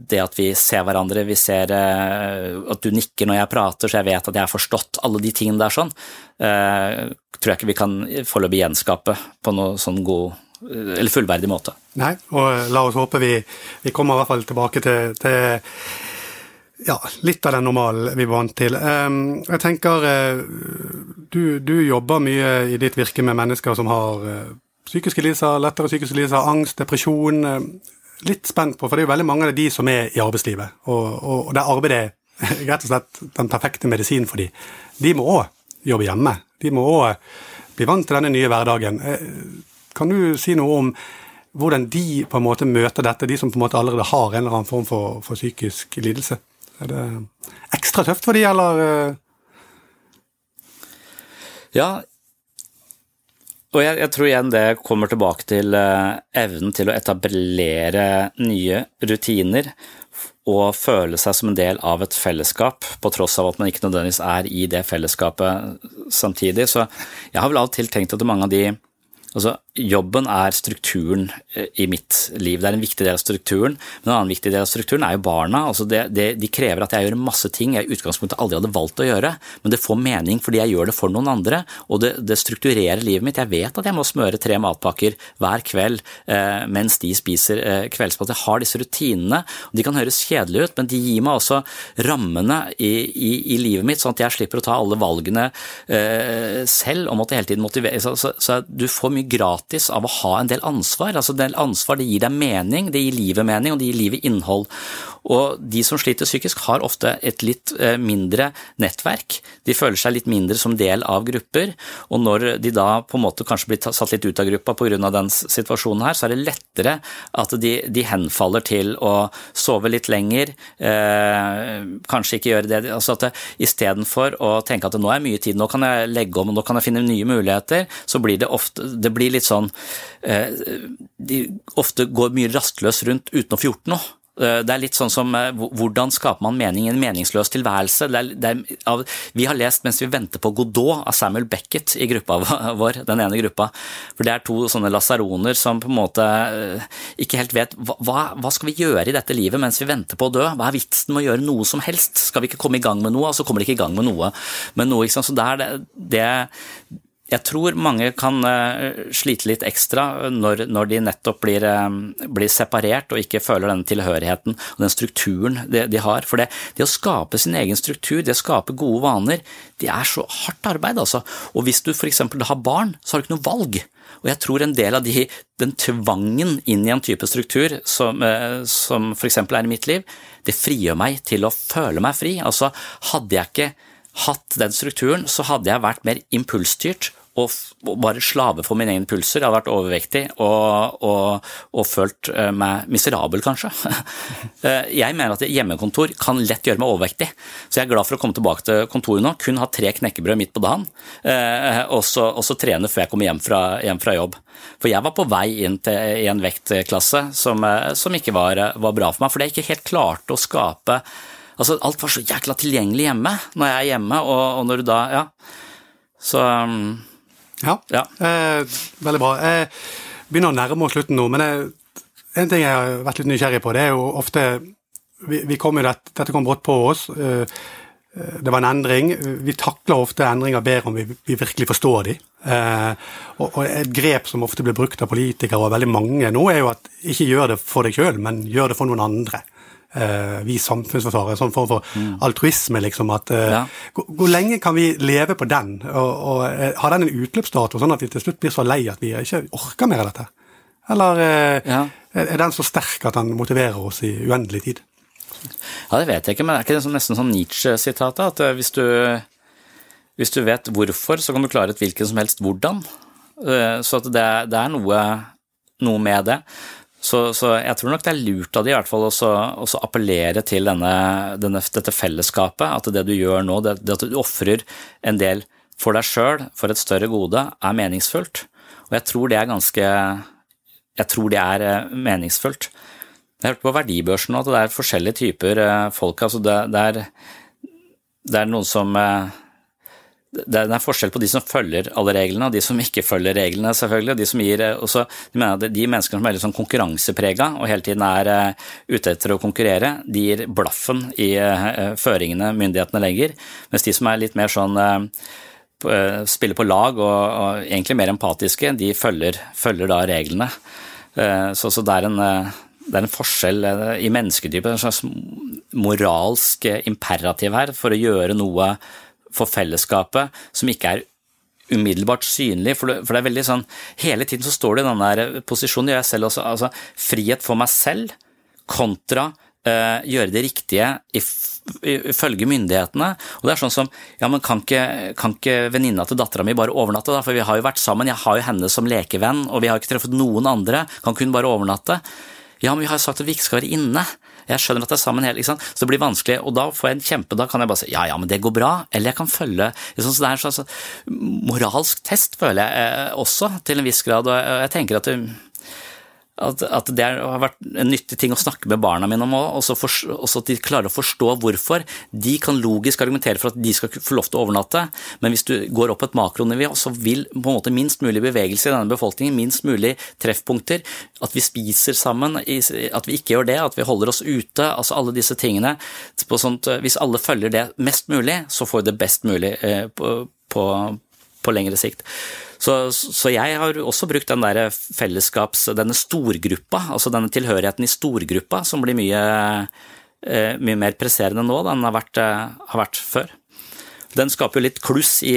det at vi ser hverandre, vi ser at du nikker når jeg prater så jeg vet at jeg har forstått alle de tingene der sånn, tror jeg ikke vi kan foreløpig gjenskape på noe sånn god eller fullverdig måte. Nei, og la oss håpe vi, vi kommer i hvert fall tilbake til, til ja, litt av den normalen vi er vant til. Jeg tenker eh, du, du, jobber mye i ditt virke med mennesker som har eh, psykiske lidelser, lettere psykiske lidelser, angst, depresjon. Litt spent på, for det er jo veldig mange av de som er i arbeidslivet, og, og, det arbeidet er <laughs> rett og slett den perfekte medisinen for dem. De må òg jobbe hjemme. De må òg bli vant til denne nye hverdagen. Eh, kan du si noe om hvordan de på en måte møter dette, de som på en måte allerede har en eller annen form for, for psykisk lidelse? Er det ekstra tøft for de, eller? Eh? Ja, og jeg, jeg, tror igjen det kommer tilbake til uh, evnen til å etablere nye rutiner og føle seg som en del av et fellesskap, på tross av at man ikke nødvendigvis er i det fellesskapet samtidig. Så jeg har vel av og til tenkt at mange av de Altså, jobben er strukturen eh, i mitt liv. Det er en viktig del av strukturen. Men en annen viktig del av strukturen er jo barna. Altså det, det, de krever at jeg gjør masse ting jeg i utgangspunktet aldri hadde valgt å gjøre, men det får mening fordi jeg gjør det for noen andre, og det, det strukturerer livet mitt. Jeg vet at jeg må smøre tre matpakker hver kveld eh, mens de spiser eh, kveldsmat. Jeg har disse rutinene. og De kan høres kjedelige ut, men de gir meg også rammene i, i, i livet mitt, sånn at jeg slipper å ta alle valgene eh, selv og måtte hele tiden motivere. Så, så, så du får mye mye gratis av å ha en del ansvar. Altså, en del ansvar det gir deg mening, det gir livet mening, og det gir livet innhold. Og de som sliter psykisk, har ofte et litt eh, mindre nettverk. De føler seg litt mindre som del av grupper, og når de da på en måte kanskje blir satt litt ut av gruppa pga. den situasjonen her, så er det lettere at de, de henfaller til å sove litt lenger, eh, kanskje ikke gjøre det altså at Istedenfor å tenke at nå er mye tid, nå kan jeg legge om nå kan jeg finne nye muligheter, så blir det ofte det blir litt sånn eh, De ofte går mye rastløst rundt uten å få gjort noe. Eh, det er litt sånn som eh, hvordan skaper man mening i en meningsløs tilværelse? Det er, det er, vi har lest mens vi venter på Godot av Samuel Beckett i gruppa <laughs> vår, den ene gruppa. For det er to sånne lasaroner som på en måte ikke helt vet hva, hva skal vi gjøre i dette livet mens vi venter på å dø? Hva er vitsen med å gjøre noe som helst? Skal vi ikke komme i gang med noe, og så kommer de ikke i gang med noe. Men noe, Så det er det, det jeg tror mange kan uh, slite litt ekstra når, når de nettopp blir, uh, blir, separert og ikke føler den tilhørigheten og den strukturen de, de har. For det, det, å skape sin egen struktur, det å skape gode vaner, det er så hardt arbeid, altså. Og hvis du f.eks. har barn, så har du ikke noe valg. Og jeg tror en del av de, den tvangen inn i en type struktur som, som f.eks. er i mitt liv, det frigjør meg til å føle meg fri. Altså, hadde jeg ikke hatt den strukturen, så hadde jeg vært mer impulsstyrt og, bare slave for mine egne pulser. Jeg hadde vært overvektig og, og, og følt eh, meg miserabel, kanskje. <laughs> Eh, jeg mener at hjemmekontor kan lett gjøre meg overvektig, så jeg er glad for å komme tilbake til kontoret nå. Kun ha tre knekkebrød midt på dagen, eh, og så, trene før jeg kommer hjem fra, hjem fra, jobb. For jeg var på vei inn til, en vektklasse som, som ikke var, var bra for meg, fordi jeg ikke helt klarte å skape Altså, alt var så jækla tilgjengelig hjemme når jeg er hjemme, og, og når du da Ja. Så um, ja, ja. Eh, veldig bra. Jeg begynner å nærme oss slutten nå, men jeg, en ting jeg har vært litt nysgjerrig på, det er jo ofte vi, vi kom dette, dette kom brått på oss. Eh, det var en endring. Vi takler ofte endringer bedre om vi, vi virkelig forstår de. Eh, og, og, Et grep som ofte blir brukt av politikere og veldig mange nå, er jo at ikke gjør det for deg sjøl, men gjør det for noen andre eh, vi samfunnsforsvarere. En sånn form for mm. altruisme, liksom. At eh, ja. hvor, lenge kan vi leve på den? Og, og eh, Har den en utløpsdato, sånn at vi til slutt blir så lei at vi ikke orker mer av dette? Eller eh, Ja. er den så sterk at den motiverer oss i uendelig tid? Ja, det vet jeg ikke, men er ikke det sånn, nesten sånn Nietzsche-sitatet? At eh, hvis du, hvis du vet hvorfor, så kan du klare et hvilken som helst hvordan. Eh, Så det, det er noe, noe med det. Så, så jeg tror nok det er lurt av de i hvert fall også appellere til denne, denne, dette fellesskapet. At det du gjør nå, det, det at du ofrer en del for deg sjøl, for et større gode, er meningsfullt. Og jeg tror det er ganske Jeg tror det er eh, meningsfullt. Jeg har hørt på verdibørsen nå at det er forskjellige typer eh, folk. altså det, det, er, det er noen som eh, det er, forskjell på de som følger alle reglene, og de som ikke følger reglene, selvfølgelig. De som gir, eh, også, de, de menneskene som er litt sånn konkurranseprega og hele tiden er eh, ute etter å konkurrere, de gir blaffen i eh, føringene myndighetene legger. Mens de som er litt mer sånn spiller på lag og, og egentlig mer empatiske, de følger, følger da reglene. Så, så det, er en, det er en forskjell i mennesketypen, en slags moralsk imperativ her for å gjøre noe for fellesskapet som ikke er umiddelbart synlig, for det, for det er veldig sånn Hele tiden så står du i den der posisjonen, gjør jeg selv også, altså frihet for meg selv kontra eh, gjøre det riktige if- ifølge myndighetene. Og det er sånn som Ja, men kan ikke, kan ikke venninna til dattera mi bare overnatte, da? For vi har jo vært sammen, jeg har jo henne som lekevenn, og vi har ikke truffet noen andre. Kan ikke hun bare overnatte? Ja, men vi har jo sagt at vi ikke skal være inne. Jeg skjønner at det er sammen hele, ikke sant. Så det blir vanskelig, og da får jeg en kjempe, da kan jeg bare si ja, ja, men det går bra, eller jeg kan følge liksom. Så det er en slags moralsk test, føler jeg eh, også, til en viss grad, og jeg tenker at det, at, at det har vært en nyttig ting å snakke med barna mine om òg, og så at de klarer å forstå hvorfor. De kan logisk argumentere for at de skal få lov til å overnatte, men hvis du går opp et makronivå, så vil på en måte minst mulig bevegelse i denne befolkningen, minst mulig treffpunkter, at vi spiser sammen, at vi ikke gjør det, at vi holder oss ute, altså alle disse tingene. Sånt, hvis alle følger det mest mulig, så får vi det best mulig eh, på, på, på lengre sikt. Så, så jeg har også brukt den der fellesskaps, denne storgruppa, altså denne tilhørigheten i storgruppa, som blir mye, eh, mye mer presserende nå enn den har vært, eh, har vært før. Den skaper jo litt kluss i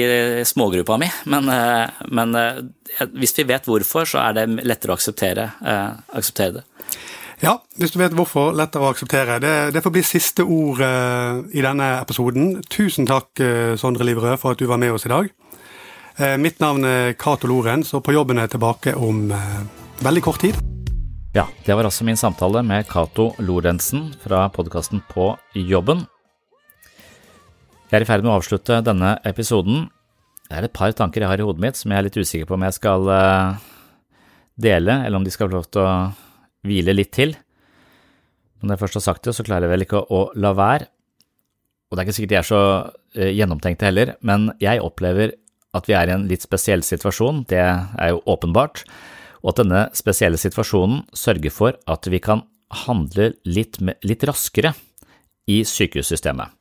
smågruppa mi, men, eh, men hvis vi vet hvorfor, så er det lettere å akseptere, akseptere det. Ja, hvis du vet hvorfor, lettere å akseptere. Det, det får bli siste ord i denne episoden. Tusen takk, eh, Sondre Liverød, for at du var med oss i dag. Eh, mitt navn er Cato Lorentz, og på jobben er jeg tilbake om eh, veldig kort tid. Ja, det var altså min samtale med Cato Lorentzen fra podkasten På jobben. Jeg er i ferd med å avslutte denne episoden. Det er et par tanker jeg har i hodet mitt som jeg er litt usikker på om jeg skal eh, dele, eller om de skal få lov til å hvile litt til. Når jeg først har sagt det, så klarer jeg vel ikke å la være. Og det er ikke sikkert de er så gjennomtenkte heller, men jeg opplever at vi er i en litt spesiell situasjon, det er jo åpenbart, og at denne spesielle situasjonen sørger for at vi kan handle litt, litt raskere i sykehussystemet.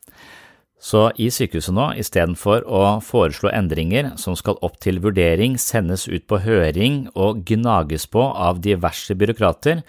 Så i sykehuset nå, istedenfor å foreslå endringer som skal opp til vurdering, sendes ut på høring og gnages på av diverse byråkrater,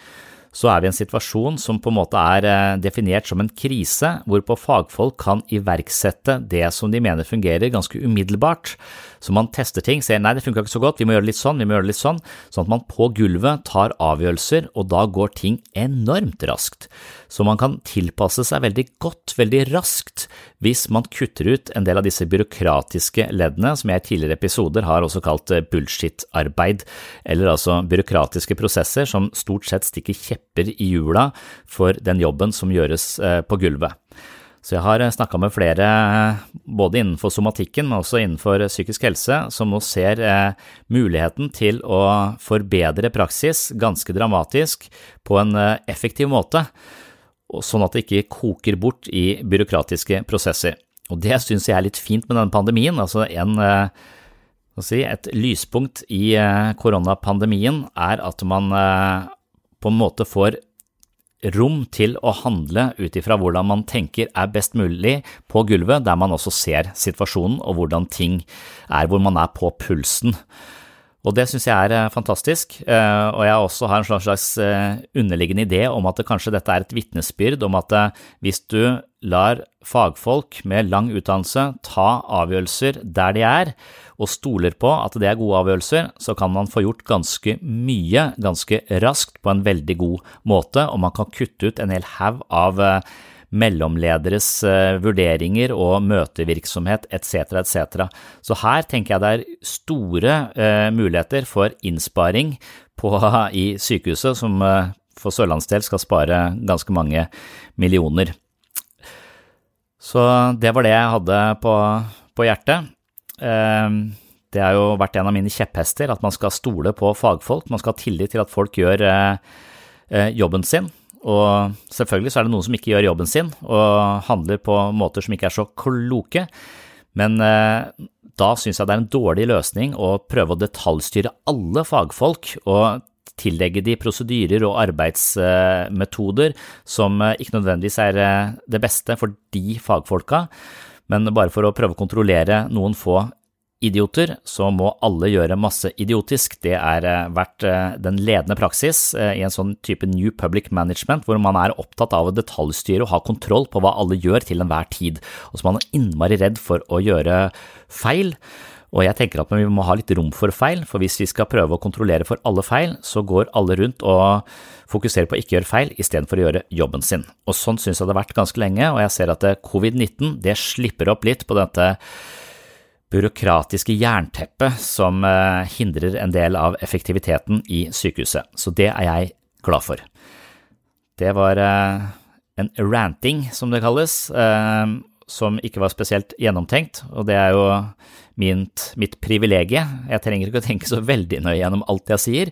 så er vi i en situasjon som på en måte er eh, definert som en krise, hvorpå fagfolk kan iverksette det som de mener fungerer ganske umiddelbart. Så man tester ting, ser nei, det funka ikke så godt, vi må gjøre det litt sånn, vi må gjøre det litt sånn, sånn at man på gulvet tar avgjørelser, og da går ting enormt raskt. Så man kan tilpasse seg veldig godt, veldig raskt, hvis man kutter ut en del av disse byråkratiske leddene, som jeg i tidligere episoder har også kalt eh, bullshit-arbeid, eller altså byråkratiske prosesser som stort sett stikker kjepper i hjula for den jobben som gjøres eh, på gulvet. Så jeg har snakka med flere, både innenfor somatikken, men også innenfor psykisk helse, som nå ser eh, muligheten til å forbedre praksis ganske dramatisk på en eh, effektiv måte, sånn at det ikke koker bort i byråkratiske prosesser. Og det syns jeg er litt fint med denne pandemien. altså en eh, si, Et lyspunkt i eh, koronapandemien er at man eh, på en måte får rom til å handle ut ifra hvordan man tenker er best mulig på gulvet, der man også ser situasjonen og hvordan ting er, hvor man er på pulsen. Og det syns jeg er eh, fantastisk, eh, og jeg også har en slags eh, underliggende idé om at kanskje dette er et vitnesbyrd om at hvis du lar fagfolk med lang utdannelse ta avgjørelser der de er, og stoler på at det er gode avgjørelser, så kan man få gjort ganske mye ganske raskt på en veldig god måte, og man kan kutte ut en hel haug av mellomlederes eh, vurderinger og møtevirksomhet etc., etc. Så her tenker jeg det er store eh, muligheter for innsparing på, <laughs> i sykehuset, som for Sørlands del skal spare ganske mange millioner. Så det var det jeg hadde på, på hjertet. Det har jo vært en av mine kjepphester, at man skal stole på fagfolk. Man skal ha tillit til at folk gjør eh, eh, jobben sin. Og selvfølgelig så er det noen som ikke gjør jobben sin, og handler på måter som ikke er så kloke. Men eh, da syns jeg det er en dårlig løsning å prøve å detaljstyre alle fagfolk og tillegge de prosedyrer og arbeidsmetoder som eh, ikke nødvendigvis er eh, det beste for de fagfolka, men bare for å prøve å kontrollere noen få idioter, så må alle gjøre masse idiotisk. Det er eh, vært den ledende praksis i en sånn type New Public Management, hvor man er opptatt av å detaljstyre og ha kontroll på hva alle gjør til enhver tid, og så man er innmari redd for å gjøre feil. Og jeg tenker at vi må ha litt rom for feil, for hvis vi skal prøve å kontrollere for alle feil, så går alle rundt og fokuserer på å ikke gjøre feil istedenfor å gjøre jobben sin. Og sånn synes jeg det har vært ganske lenge, og jeg ser at covid-19 det slipper opp litt på dette byråkratiske jernteppet som eh, hindrer en del av effektiviteten i sykehuset. Så det er jeg glad for. Det var eh, en ranting, som det kalles, eh, som ikke var spesielt gjennomtenkt, og det er jo mitt, mitt privilegie. Jeg trenger ikke å tenke så veldig nøye gjennom alt jeg sier,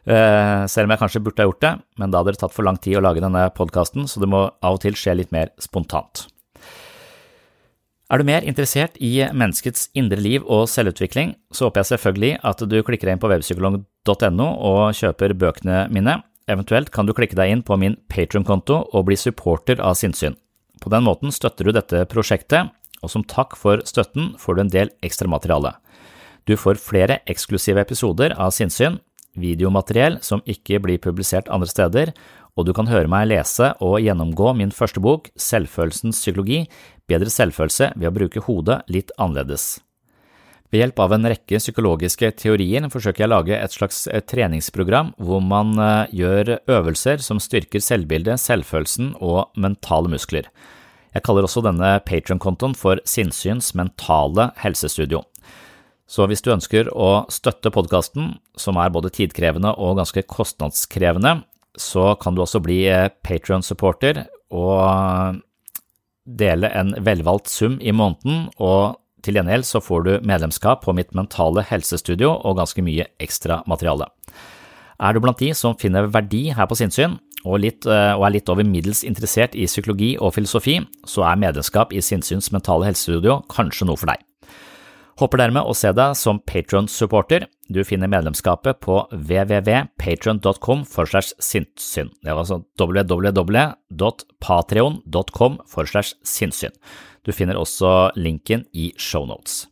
selv om jeg kanskje burde ha gjort det, men da hadde det tatt for lang tid å lage denne podkasten, så det må av og til skje litt mer spontant. Er du mer interessert i menneskets indre liv og selvutvikling, så håper jeg selvfølgelig at du klikker deg inn på webpsykolog.no og kjøper bøkene mine. Eventuelt kan du klikke deg inn på min Patron-konto og bli supporter av sinnssyn. På den måten støtter du dette prosjektet, og som takk for støtten får du en del ekstramateriale. Du får flere eksklusive episoder av sinnssyn, videomateriell som ikke blir publisert andre steder, og du kan høre meg lese og gjennomgå min første bok, Selvfølelsens psykologi, bedre selvfølelse ved å bruke hodet litt annerledes. Ved hjelp av en rekke psykologiske teorier forsøker jeg å lage et slags eh, treningsprogram hvor man eh, gjør øvelser som styrker selvbildet, selvfølelsen og mentale muskler. Jeg kaller også denne Patron-kontoen for Sinnsyns mentale helsestudio. Så hvis du ønsker å støtte podkasten, som er både tidkrevende og ganske kostnadskrevende, så kan du også bli eh, Patron-supporter og dele en velvalgt sum i måneden, og til gjengjeld så får du medlemskap på mitt mentale helsestudio og ganske mye ekstra materiale. Er du blant de som finner verdi her på sinnssyn, og, eh, og er litt over middels interessert i psykologi og filosofi, så er medlemskap i Sinnsyns mentale helsestudio kanskje noe for deg. Håper dermed å se deg som Patron-supporter. Du finner medlemskapet på www.patron.com for slash sinnssyn. Det var altså www.patreon.com for slash sinnssyn. Du finner også linken i shownotes.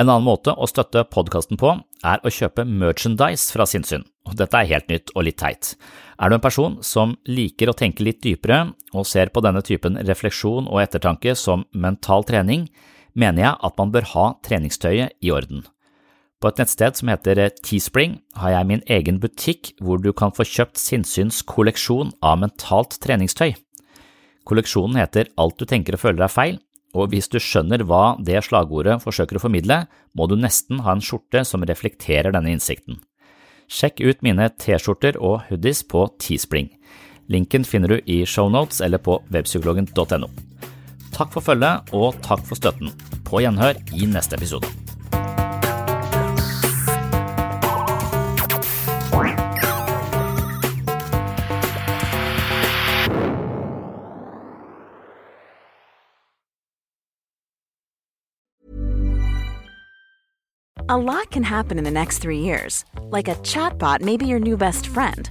En annen måte å støtte podkasten på er å kjøpe merchandise fra sinnssyn. dette er helt nytt og litt teit. Er du en person som liker å tenke litt dypere og ser på denne typen refleksjon og ettertanke som mental trening, mener jeg at man bør ha treningstøyet i orden. På et nettsted som heter Teespring har jeg min egen butikk hvor du kan få kjøpt Sinnsyns kolleksjon av mentalt treningstøy. Kolleksjonen heter Alt du tenker og føler er feil, og hvis du skjønner hva det slagordet forsøker å formidle, må du nesten ha en skjorte som reflekterer denne innsikten. Sjekk ut mine T-skjorter og hoodies på Teespring. Linken finner du i shownotes eller på webpsykologen.no. Takk for følget, og takk for støtten. På gjenhør i neste episode. A lot can happen in the next three years. Like a chatbot may be your new best friend.